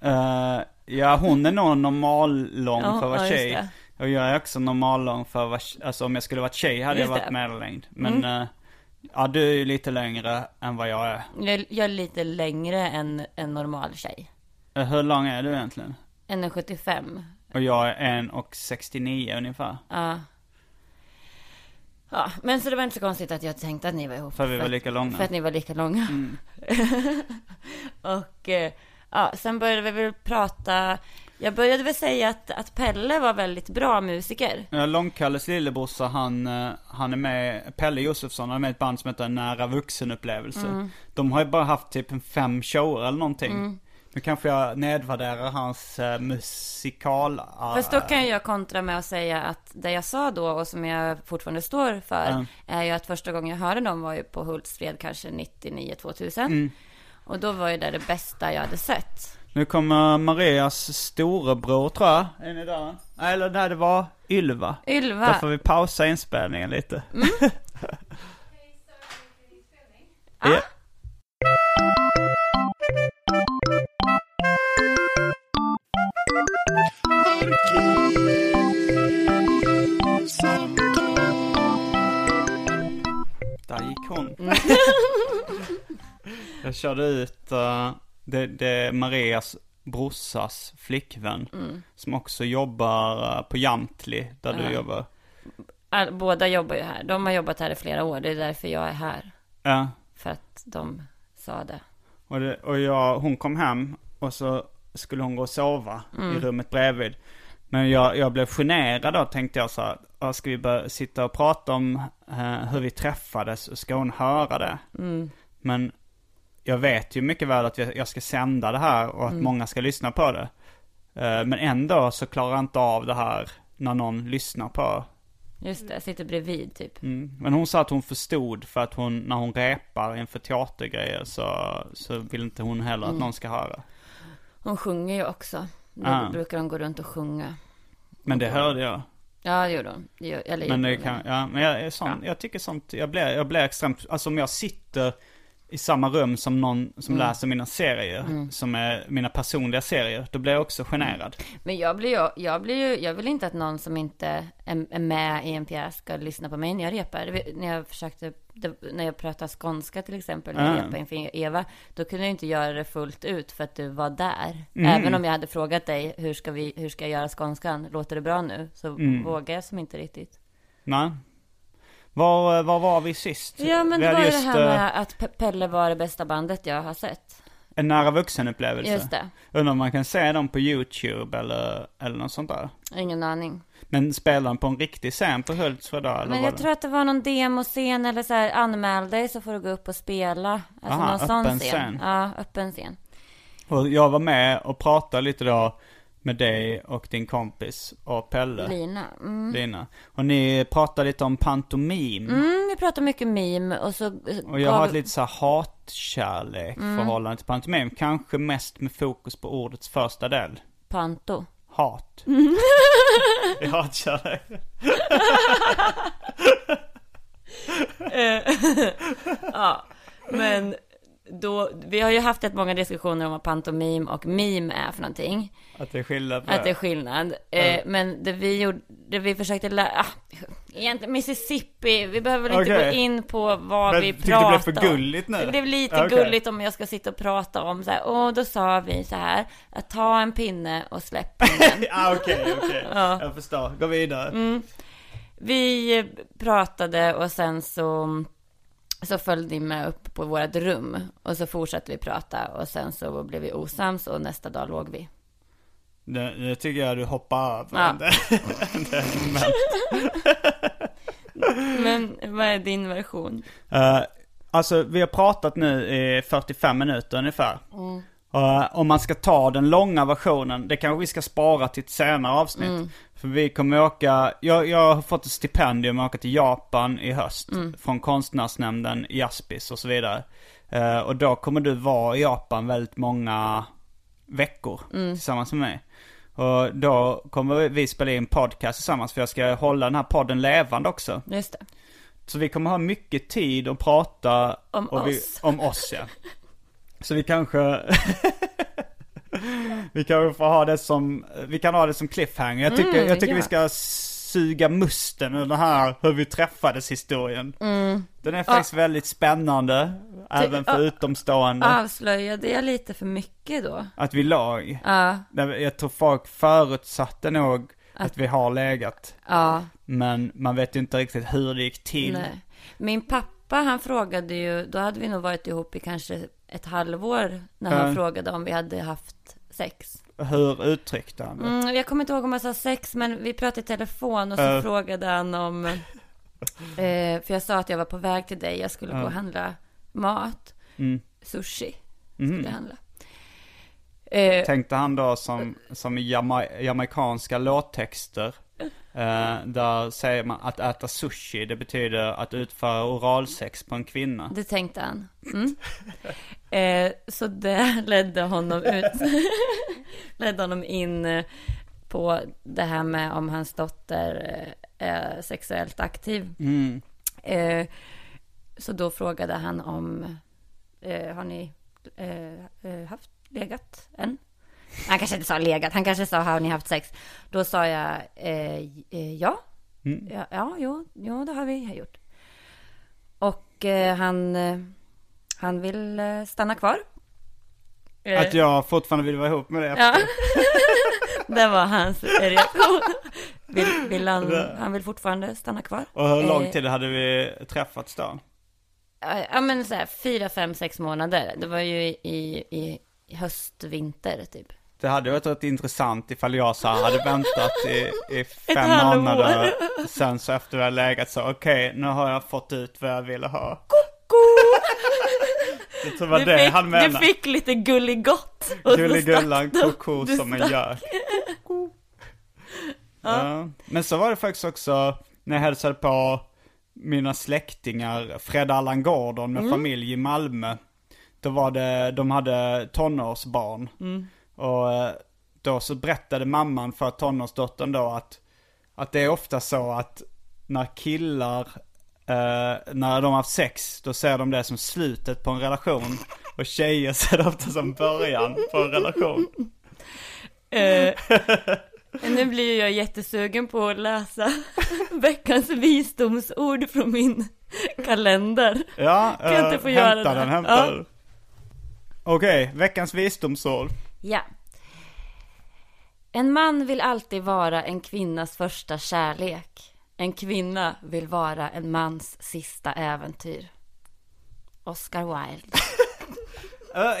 Eh, ja, hon är nog normal lång för att vara ja, tjej. det. Och jag är också normal lång för att vara, alltså om jag skulle varit tjej hade Just jag varit det. medellängd. Men, eh, ja du är ju lite längre än vad jag är. Jag, jag är lite längre än en normal tjej. Eh, hur lång är du egentligen? 1,75. Och jag är 1,69 ungefär. Ja. Ja, men så det var inte så konstigt att jag tänkte att ni var ihop. För vi var att- lika långa. För att ni var lika långa. Mm. *laughs* och eh, ja, sen började vi väl prata. Jag började väl säga att, att Pelle var väldigt bra musiker. Ja, Långkalles lillebrorsa, han, eh, han är med, Pelle Josefsson, han är med i ett band som heter Nära vuxenupplevelse. Mm. De har ju bara haft typ en fem shower eller någonting. Nu kanske jag nedvärderar hans uh, musikal... ah, Fast då kan jag kontra med att säga att det jag sa då och som jag fortfarande står för Mm. är ju att första gången jag hörde dem var ju på Hultsfred kanske 99-2000. Mm. Och då var ju det det bästa jag hade sett. Nu kommer Marias storebror tror jag. Är ni där? Eller nej, det var Ylva. Ylva. Då får vi pausa inspelningen lite. *laughs* Ah. Ja. Där gick hon. *laughs* Jag körde ut, uh, det, det är Marias brorsas flickvän. Som också jobbar uh, på Jamtli, där du jobbar. All, båda jobbar ju här. De har jobbat här i flera år. Det är därför jag är här. Ja. För att de sa det. Och, det, och jag, hon kom hem och så skulle hon gå och sova i rummet bredvid. Men jag, jag blev generad då tänkte jag så här, "Ja, ska vi börja sitta och prata om eh, hur vi träffades och ska hon höra det? Men jag vet ju mycket väl att jag, ska sända det här och att många ska lyssna på det. Eh, men ändå så klarar jag inte av det här när någon lyssnar på. Just det, sitter bredvid typ. Mm. Men hon sa att hon förstod för att hon, när hon repar inför teatergrejer så, så vill inte hon heller att någon ska höra. Hon sjunger ju också. Då Ah. brukar hon gå runt och sjunga. Men det hörde jag. Ja, det gjorde hon. Eller Men det kan, ja, men jag sån, jag tycker sånt, jag blir, jag blir extremt, alltså om jag sitter i samma rum som någon som Mm. läser mina serier, som är mina personliga serier, då blir jag också generad. Men jag blir ju, jag blir ju, jag vill inte att någon som inte är, är med i en pjäs ska lyssna på mig när jag repar. När jag försökte, när jag pratade skånska till exempel, när jag Ah. repade inför Eva, då kunde jag inte göra det fullt ut för att du var där. Mm. Även om jag hade frågat dig, hur ska vi, hur ska jag göra skånskan? Låter det bra nu? Så Mm. vågar jag som inte riktigt. Nej. Var, var var vi sist? Ja, men vi det var ju det här eh, med att Pe- Pelle var det bästa bandet jag har sett. en nära vuxen-upplevelse. Just det. Undrar om man kan se dem på YouTube eller, eller något sånt där. Ingen aning. Men spelar de på en riktig scen på Hultsfred då, Men jag det? tror att det var någon demoscen eller så här, anmäl dig så får du gå upp och spela. Alltså Aha, någon sån scen. scen. Ja, öppen scen. Och jag var med och pratade lite då med dig och din kompis och Pelle. Lina. Mm. Lina. Och ni pratade lite om pantomim. Mm, vi pratar mycket meme och så Och jag har ett lite så här hatkärlek Mm. förhållande till pantomim. Kanske mest med fokus på ordets första del. panto. Hat. *laughs* I hatkärlek. *laughs* *laughs* Ja, men då, vi har ju haft ett många diskussioner om vad pantomim och meme är för någonting. Att det är skillnad på Att det är skillnad. Eh, men det vi gjorde, det vi försökte lära, ah, egentligen Mississippi, vi behöver väl inte Okej. gå in på vad Men vi pratar det blev för om. gulligt nu? Det blev lite Okej. gulligt om jag ska sitta och prata om så här, och då sa vi så här, att ta en pinne och släpp pinnen. *laughs* Ja okej, okej. Ja. Mm. Jag förstår. Gå vidare. Vi pratade och sen så, så följde vi med upp på vårt rum. Och så fortsatte vi prata och sen så blev vi osams och nästa dag låg vi. Det, det tycker jag du hoppar över. Ja. *laughs* Det, det, men, *laughs* Men vad är din version? Eh, alltså vi har pratat nu i 45 minuter ungefär. Eh, om man ska ta den långa versionen, det kanske vi ska spara till ett senare avsnitt. För vi kommer åka, jag, jag har fått ett stipendium att åka till Japan i höst. Från konstnärsnämnden i Aspis och så vidare. Eh, och då kommer du vara i Japan väldigt många veckor tillsammans med mig. Och då kommer vi spela in podcast tillsammans för jag ska hålla den här podden levande också. Just det. Så vi kommer ha mycket tid att prata Om vi, oss. om oss ja. *laughs* Så vi kanske *laughs* Vi kanske får ha det som, vi kan ha det som cliffhanger. Jag tycker, Mm, jag tycker ja. vi ska suga musten ur den här hur vi träffades historien. Mm. Den är faktiskt väldigt spännande, även för ja. utomstående. Avslöjade jag lite för mycket då? Att vi lag. Ja, Jag tror folk förutsatte nog att vi har legat. ja, Men man vet ju inte riktigt hur det gick till. nej. Min pappa han frågade ju, då hade vi nog varit ihop i kanske ett halvår när han Ja. frågade om vi hade haft sex. Hur uttryckte han det? Mm, jag kommer inte ihåg om jag sa sex, men vi pratade i telefon och så Ja. frågade han om... *laughs* Eh, för jag sa att jag var på väg till dig, jag skulle gå och handla mat. Mm. Sushi skulle jag handla. Eh, Tänkte han då som, som i jama- jamaicanska låttexter. Eh, där säger man att äta sushi, det betyder att utföra oralsex på en kvinna. det tänkte han. Mm. Eh, så det *laughs* ledde honom ut. *laughs* ledde honom in eh, på det här med om hans dotter eh, är sexuellt aktiv. Mm. Eh, så då frågade han om, eh, har ni haft legat än? Han kanske inte sa legat, han kanske sa har ni haft sex? Då sa jag eh, eh, ja. ja. Ja, jo, jo, det har vi gjort. Och eh, han, eh, han vill eh, stanna kvar. Eh, Att jag fortfarande vill vara ihop med dig Ja. *laughs* det var hans reaktion. Vill, vill han, han vill fortfarande stanna kvar. Och hur lång tid hade vi träffats då? Ja, Ja men så här, fyra, fem, sex månader. Det var ju i, i, i höst, vinter typ. Det hade varit rätt intressant ifall jag så här hade väntat i, i fem månader. Sen så efter vi hade legat så, okej, nu har jag fått ut vad jag ville ha. Det tror var Du det fick, han du menade. fick lite gulligott. Gulligullan, du- koko du som en gök. *laughs* Ja. Men så var det faktiskt också när jag hälsade på mina släktingar, Fred Allan Gordon med familj i Malmö. Då var det, de hade tonårsbarn. Och eh, då så berättade mamman för tonårsdottern då att, att det är ofta så att när killar, eh, när de har haft sex, då ser de det som slutet på en relation. Och tjejer *laughs* ser det ofta som början på en relation. Eh, nu blir jag jättesugen på att läsa *laughs* veckans visdomsord från min kalender. Ja, Kan jag inte eh, få göra hämta det? den, hämta Ja. den. Okej, veckans visdomsord. Ja. En man vill alltid vara en kvinnas första kärlek. En kvinna vill vara en mans sista äventyr. Oscar Wilde. *laughs*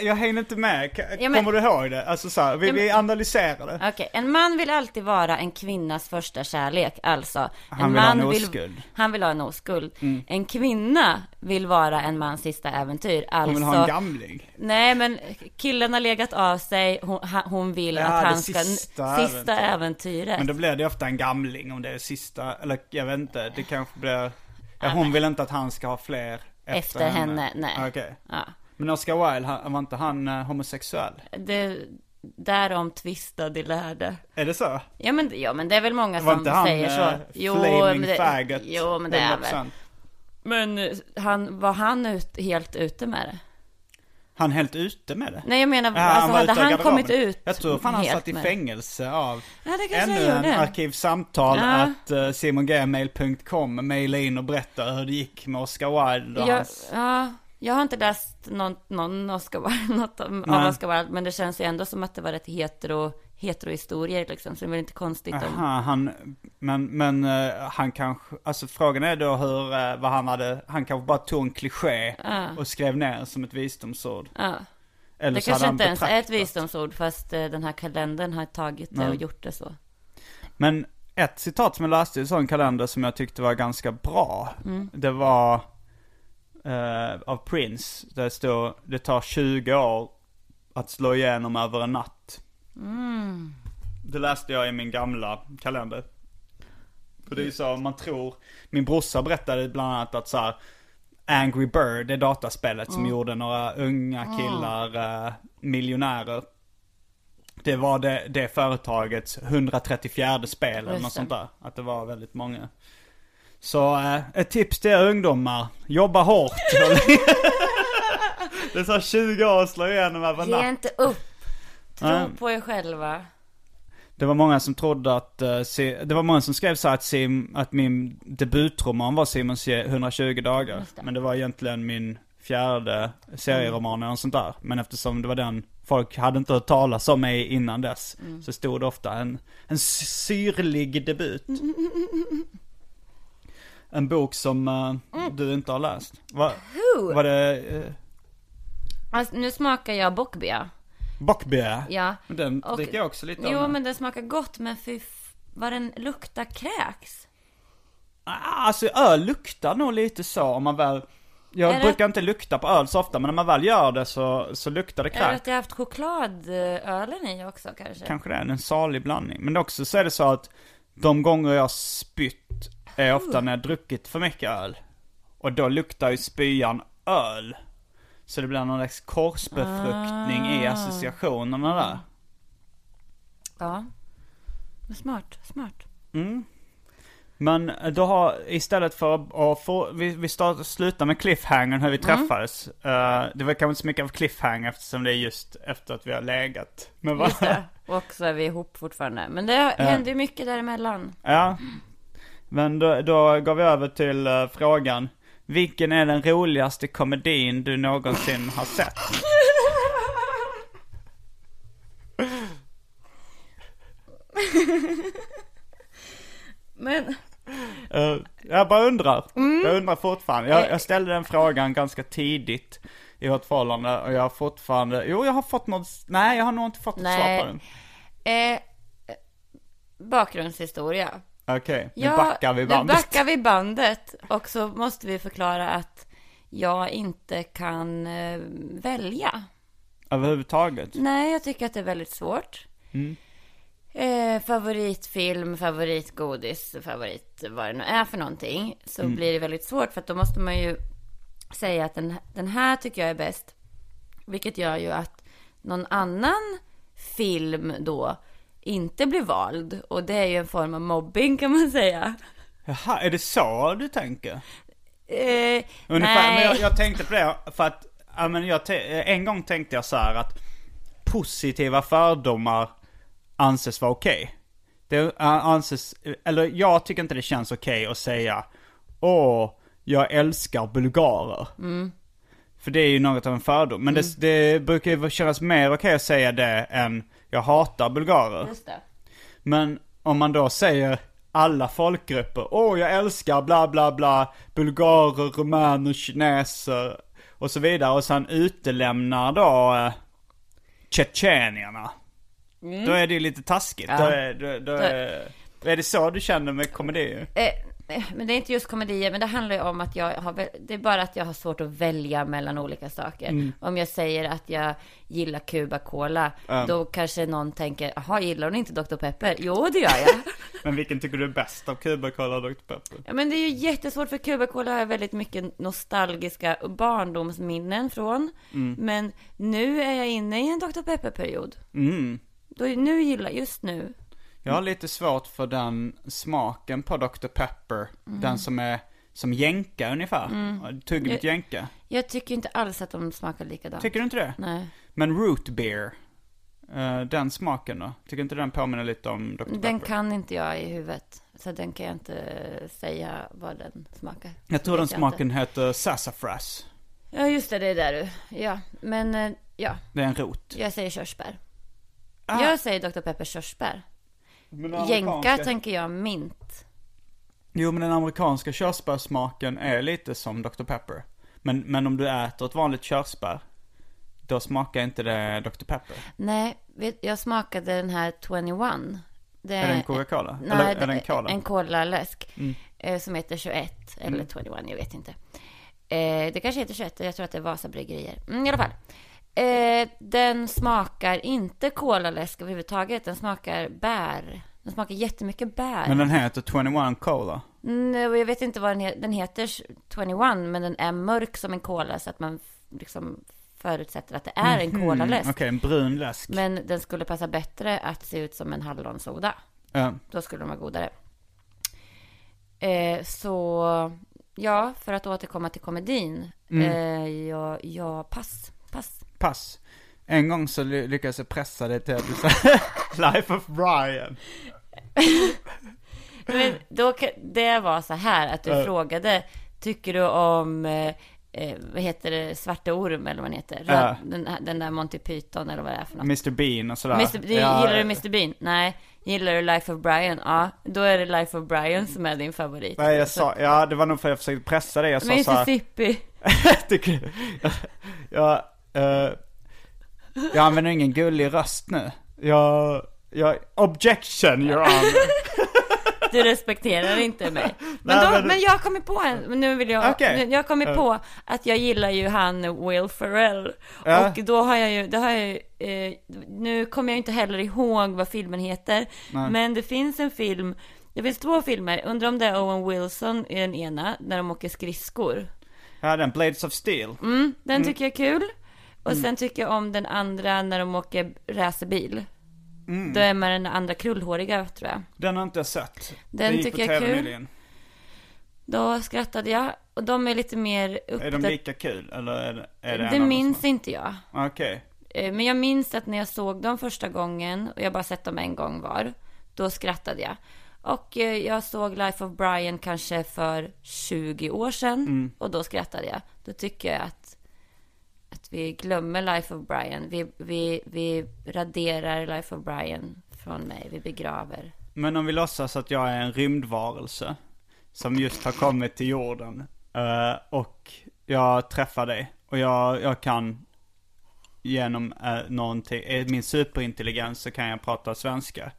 Jag hänger inte med. K- Ja, men- Kommer du ihåg det? Alltså så här, vi, Ja, men- vi analyserar det. Okej, en man vill alltid vara en kvinnas första kärlek. Alltså, en Han vill ha man en vill, oskuld. Mm. han vill ha en oskuld. En kvinna vill vara en mans sista äventyr. Alltså, Hon vill ha en gamling. nej men killen har legat av sig, hon, ha- hon vill Ja, att han ska, sista sista äventyr. äventyret. Men då blir det ofta en gamling om det är sista, eller jag vet inte, det kanske blir... Ja, hon vill inte att han ska ha fler efter, Efter henne, nej. Okej. Ja. Men Oscar Wilde, han- var inte han eh, homosexuell? Det, därom tvista de lärde. Är det så? Ja men, ja men det är väl många Var som inte han säger så. eh, flaming men det, faggot? jo men det är väl. 100%? Men eh, han, var han ut, helt ute med det? Han helt ute med det? Nej jag menar, Ja, alltså var hade han garderoben. kommit ut Jag tror fan han satt i fängelse av Ja det ännu han en gjorde. arkivsamtal Ja. att uh, simongmail.com mejla in och berätta hur det gick med Oscar Wilde och Jag, hans... ja, jag har inte läst någon, någon Oscar *laughs* något av, Nej. Oscar Wilde, men det känns ju ändå som att det var rätt hetero, heterohistorier liksom, så det är väl inte konstigt om... Aha, han, men, men eh, han kanske, alltså frågan är då hur, eh, vad han hade, han kanske bara tog en kliché och skrev ner som ett visdomsord. Ja. Eller Det så kanske inte ens är ett visdomsord, fast eh, den här kalendern har tagit det och gjort det så. Men ett citat som jag läste i en sån kalender som jag tyckte var ganska bra. Mm. Det var eh, av Prince. Där det stod, det tar 20 år att slå igenom över en natt. Mm. Det läste jag i min gamla kalender. För det är så, man tror, min brorsa berättade bland annat att så här, Angry Bird, det dataspelet som gjorde några unga killar eh, miljonärer. Det var det, det företagets 134 spel eller något sånt där. Att det var väldigt många. Så eh, ett tips till er ungdomar, jobba hårt. *laughs* det tar 20 år att slå igenom över en natt. Ge inte upp! Tro Nej. på er själva. Det var många som trodde att, eh, det var många som skrev så här att, Sim, att min debutroman var Simons 120 dagar. Just det. Men det var egentligen min fjärde serieroman eller något sånt där. Men eftersom det var den, folk hade inte hört talas om mig innan dess. Mm. Så stod det ofta en, en syrlig debut. *laughs* En bok som eh, du inte har läst. Va, Who? var det uh, Alltså, nu smakar jag bockbea. Bockbea? Ja. Den Och- dricker jag också lite av. Jo, men den smakar gott, men fy vad den luktar kräks. Ah, Alltså öl luktar nog lite så om man väl Jag Är det- brukar inte lukta på öl så ofta men när man väl gör det så, så luktar det Eller kräk. att jag har haft chokladölen i också kanske. Kanske det är en salig blandning. Men också så är det så att de gånger jag spytt är ofta när jag druckit för mycket öl. Och då luktar ju spyan öl. Så det blir någon slags korsbefruktning i Ah. associationerna där. Ja. Smart, smart. Men då har, istället för att få, vi, vi start, slutar med cliffhangern hur vi träffades. Eh, det var kanske inte så mycket av cliffhanger eftersom det är just efter att vi har legat med Just varandra. det. Och så är vi ihop fortfarande. Men det händer ju mycket däremellan. Ja. Men då, då går vi över till eh, frågan. Vilken är den roligaste komedin du någonsin har sett? *laughs* Men, Eh, jag bara undrar. Jag undrar fortfarande. Jag, jag ställde den frågan ganska tidigt i vårt förhållande och jag har fortfarande, jo jag har fått något, nej jag har nog inte fått ett svar Nej. på den. eh, bakgrundshistoria. Okej, nu backar vi Nu bandet. backar vi bandet. Och så måste vi förklara att jag inte kan eh, välja. Överhuvudtaget. Nej, jag tycker att det är väldigt svårt. Mm. Eh, favoritfilm, favoritgodis, favorit vad det nu är för någonting. Så Mm. blir det väldigt svårt för att då måste man ju säga att den, den här tycker jag är bäst. Vilket gör ju att någon annan film då inte blir vald. Och det är ju en form av mobbing kan man säga. Jaha, är det så du tänker? Eh, Ungefär, nej. men jag, jag tänkte på det för att, ja, men jag en gång tänkte jag så här att positiva fördomar anses vara okej. Det äh, anses, eller jag tycker inte det känns okej att säga Åh, jag älskar bulgarer. För det är ju något av en fördom. Men det, det brukar ju kännas mer okej att säga det än jag hatar bulgarer. Just det. Men om man då säger alla folkgrupper, åh jag älskar bla bla bla, bulgarer, rumäner, kineser och så vidare. Och sen utelämnar då eh, tjetjenierna. Då är det ju lite taskigt. Mm. Ja. Då, är, då, då, är, är det så du känner med komedi? Eh, men det är inte just komedier, men det handlar ju om att jag har, det är bara att jag har svårt att välja mellan olika saker. Om jag säger att jag gillar Cuba Cola, då kanske någon tänker, jaha, gillar hon inte Dr. Pepper? Jo, det gör jag. *laughs* Men vilken tycker du är bäst av Cuba Cola och Dr. Pepper? ja, men det är ju jättesvårt, för Cuba Cola har jag väldigt mycket nostalgiska barndomsminnen från. Men nu är jag inne i en Dr. Pepper-period. Mm. Då, nu gillar, just nu. Jag har lite svårt för den smaken på Dr. Pepper. Mm. Den som är som jänka ungefär. Tuggummet Jag- jänka. Jag tycker inte alls att de smakar likadant. Tycker du inte det? Nej. Men root beer, eh, den smaken då? Tycker inte den påminner lite om Dr. Pepper? Den kan inte jag i huvudet. Så den kan jag inte säga vad den smakar. Jag tror den smaken heter sassafras. Inte. Ja, just det, det är där du. Ja, men eh, ja, Det är en rot. jag säger körsbär. Ah. Jag säger Dr. Peppers körsbär. Amerikanska- tänker jag mint. Jo men den amerikanska körsbärssmaken är lite som Dr. Pepper. Men, men om du äter ett vanligt körsbär, då smakar inte det Dr. Pepper. Nej, jag smakade den här 21. Det Är det en Coca-Cola? Nej, Eller är det en cola? Mm. En cola-läsk. Eh, som heter 21 eller 21, jag vet inte. Eh, det kanske heter 21, jag tror att det är Vasa bryggerier. Mm, I alla fall. Eh, den smakar inte kolaläsk överhuvudtaget. Den smakar bär. Den smakar jättemycket bär. Men den heter 21 Cola. Mm, och jag vet inte vad den heter. Den heter 21, men den är mörk som en cola så att man liksom förutsätter att det är en Mm, colaläsk. Okej, en brun läsk. Men den skulle passa bättre att se ut som en hallonsoda. Ja. Då skulle de vara godare. Eh, så, ja, för att återkomma till komedin. Mm. Eh, ja, ja, pass, pass. Pass. En gång så ly- lyckades jag pressa det till att du sa *laughs* Life of Brian. *laughs* Men då, det var så här att du Ja. frågade, tycker du om, eh, eh, vad heter det, Svarte Orm eller vad den heter? Röd- Den, här- den där Monty Python eller vad det är för något. Mr Bean och sådär. Mr, du, Ja, gillar du Mr Bean? Nej. Gillar du Life of Brian? Ja, då är det Life of Brian som är din favorit. Nej, jag sa, ja det var nog för att jag försökte pressa dig. Jag sa Mississippi. *laughs* tycker, jag, eh, jag använder ingen gullig röst nu. Jag, jag, objection your honor. *laughs* Du respekterar inte mig. *laughs* Men, Nej, då, men- men jag kommit på en, nu vill jag, Okej. nu, jag har kommit på att jag gillar ju han Will Ferrell. Ja. Och då har jag ju, det har jag ju, eh, nu kommer jag inte heller ihåg vad filmen heter. Nej. Men det finns en film, det finns två filmer, undrar om det är Owen Wilson i den ena, när de åker skridskor. Ja, den Blades of Steel. Mm, den tycker jag är kul. Och sen tycker jag om den andra när de åker racerbil. Mm. Då är man den andra krullhåriga tror jag. Den har inte jag sett. Den det tycker jag är kul. Nyligen. Då skrattade jag. Och de är lite mer uppdaterade. Är de lika kul? Eller är det, är det, det minns inte jag. Okej. Okay. Eh, men jag minns att när jag såg dem första gången, och jag bara sett dem en gång var, då skrattade jag. Och eh, jag såg Life of Brian kanske för 20 år sedan mm. och då skrattade jag. Då tycker jag att vi glömmer Life of Brian. Vi, vi, vi raderar Life of Brian från mig. Vi begraver. Men om vi låtsas att jag är en rymdvarelse som just har kommit till jorden uh, och jag träffar dig och jag, jag kan genom uh, någonting, eh, min superintelligens så kan jag prata svenska.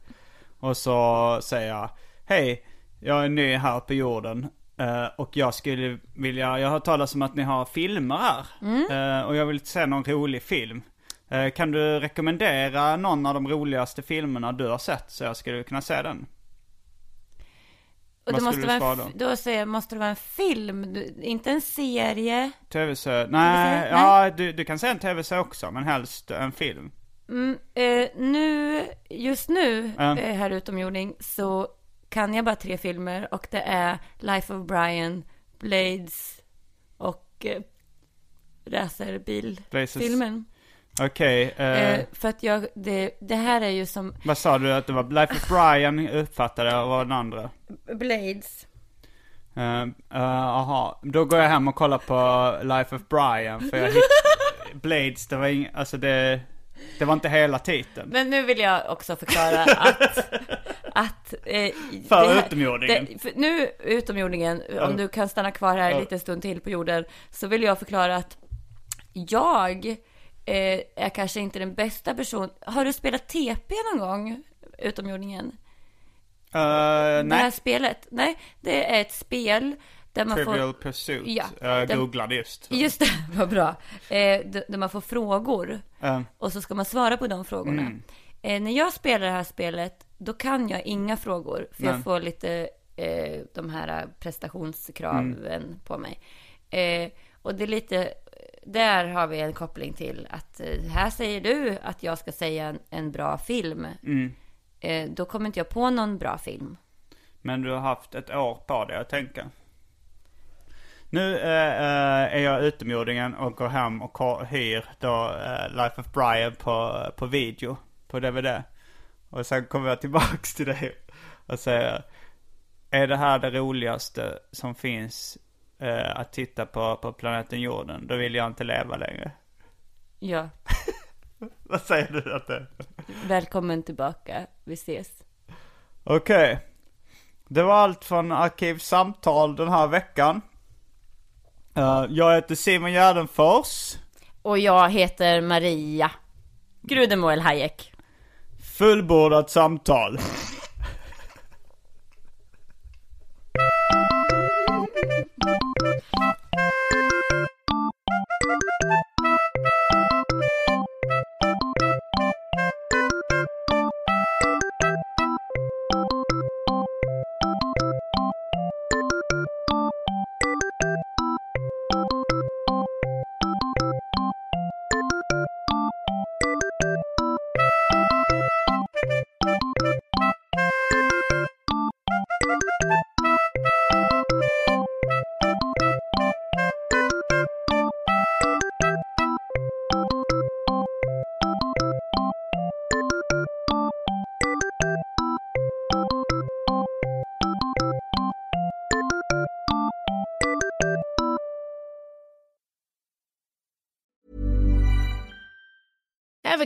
Och så säger jag, hej, jag är ny här på jorden. Uh, och jag skulle vilja, jag har talas om att ni har filmer här. Mm. Uh, och jag vill se någon rolig film. Uh, kan du rekommendera någon av de roligaste filmerna du har sett så jag skulle kunna se den? Och det måste vara en, då säger, måste det vara en film, inte en serie? Tv-serie? Nej, ja du, du kan säga en tv-serie också, men helst en film. Mm, eh, nu, just nu, eh, här utomjordning, så kan jag bara tre filmer och det är Life of Brian, Blades och eh, racerbilfilmen. Okej. Okay, eh, eh, för att jag, det, det här är ju som... Vad sa du att det var? Life of Brian uppfattade jag, och vad den andra? Blades. Jaha, uh, uh, då går jag hem och kollar på Life of Brian för jag hittade *laughs* Blades, det var inget, alltså det det var inte hela titeln. Men nu vill jag också förklara att... *laughs* att eh, för här, utomjordingen. Det, för nu utomjordingen, om du kan stanna kvar här en liten stund till på jorden, så vill jag förklara att jag eh, är kanske inte den bästa personen. Har du spelat TP någon gång, utomjordningen? Uh, nej. Det här spelet? Nej, det är ett spel där man Trivial får, Pursuit. Ja, jag där, googlade just. Just det, *laughs* vad bra. Eh, där man får frågor. Mm. Och så ska man svara på de frågorna. Mm. Eh, när jag spelar det här spelet, då kan jag inga frågor. För Nej. jag får lite eh, de här prestationskraven mm. på mig. Eh, och det är lite, där har vi en koppling till att eh, här säger du att jag ska säga en, en bra film. Mm. Eh, då kommer inte jag på någon bra film. Men du har haft ett år på dig att tänka. Nu äh, är jag utomjordingen och går hem och hyr då Life of Brian på, på video, på DVD. Och sen kommer jag tillbaks till dig och säger, är det här det roligaste som finns äh, att titta på på planeten jorden? Då vill jag inte leva längre. Ja. *laughs* Vad säger du att det Välkommen tillbaka, vi ses. Okej. Okay. Det var allt från Arkivsamtal den här veckan. Uh, jag heter Simon Gärdenfors. Och jag heter Maria Grudemoel Hayek. Fullbordat samtal.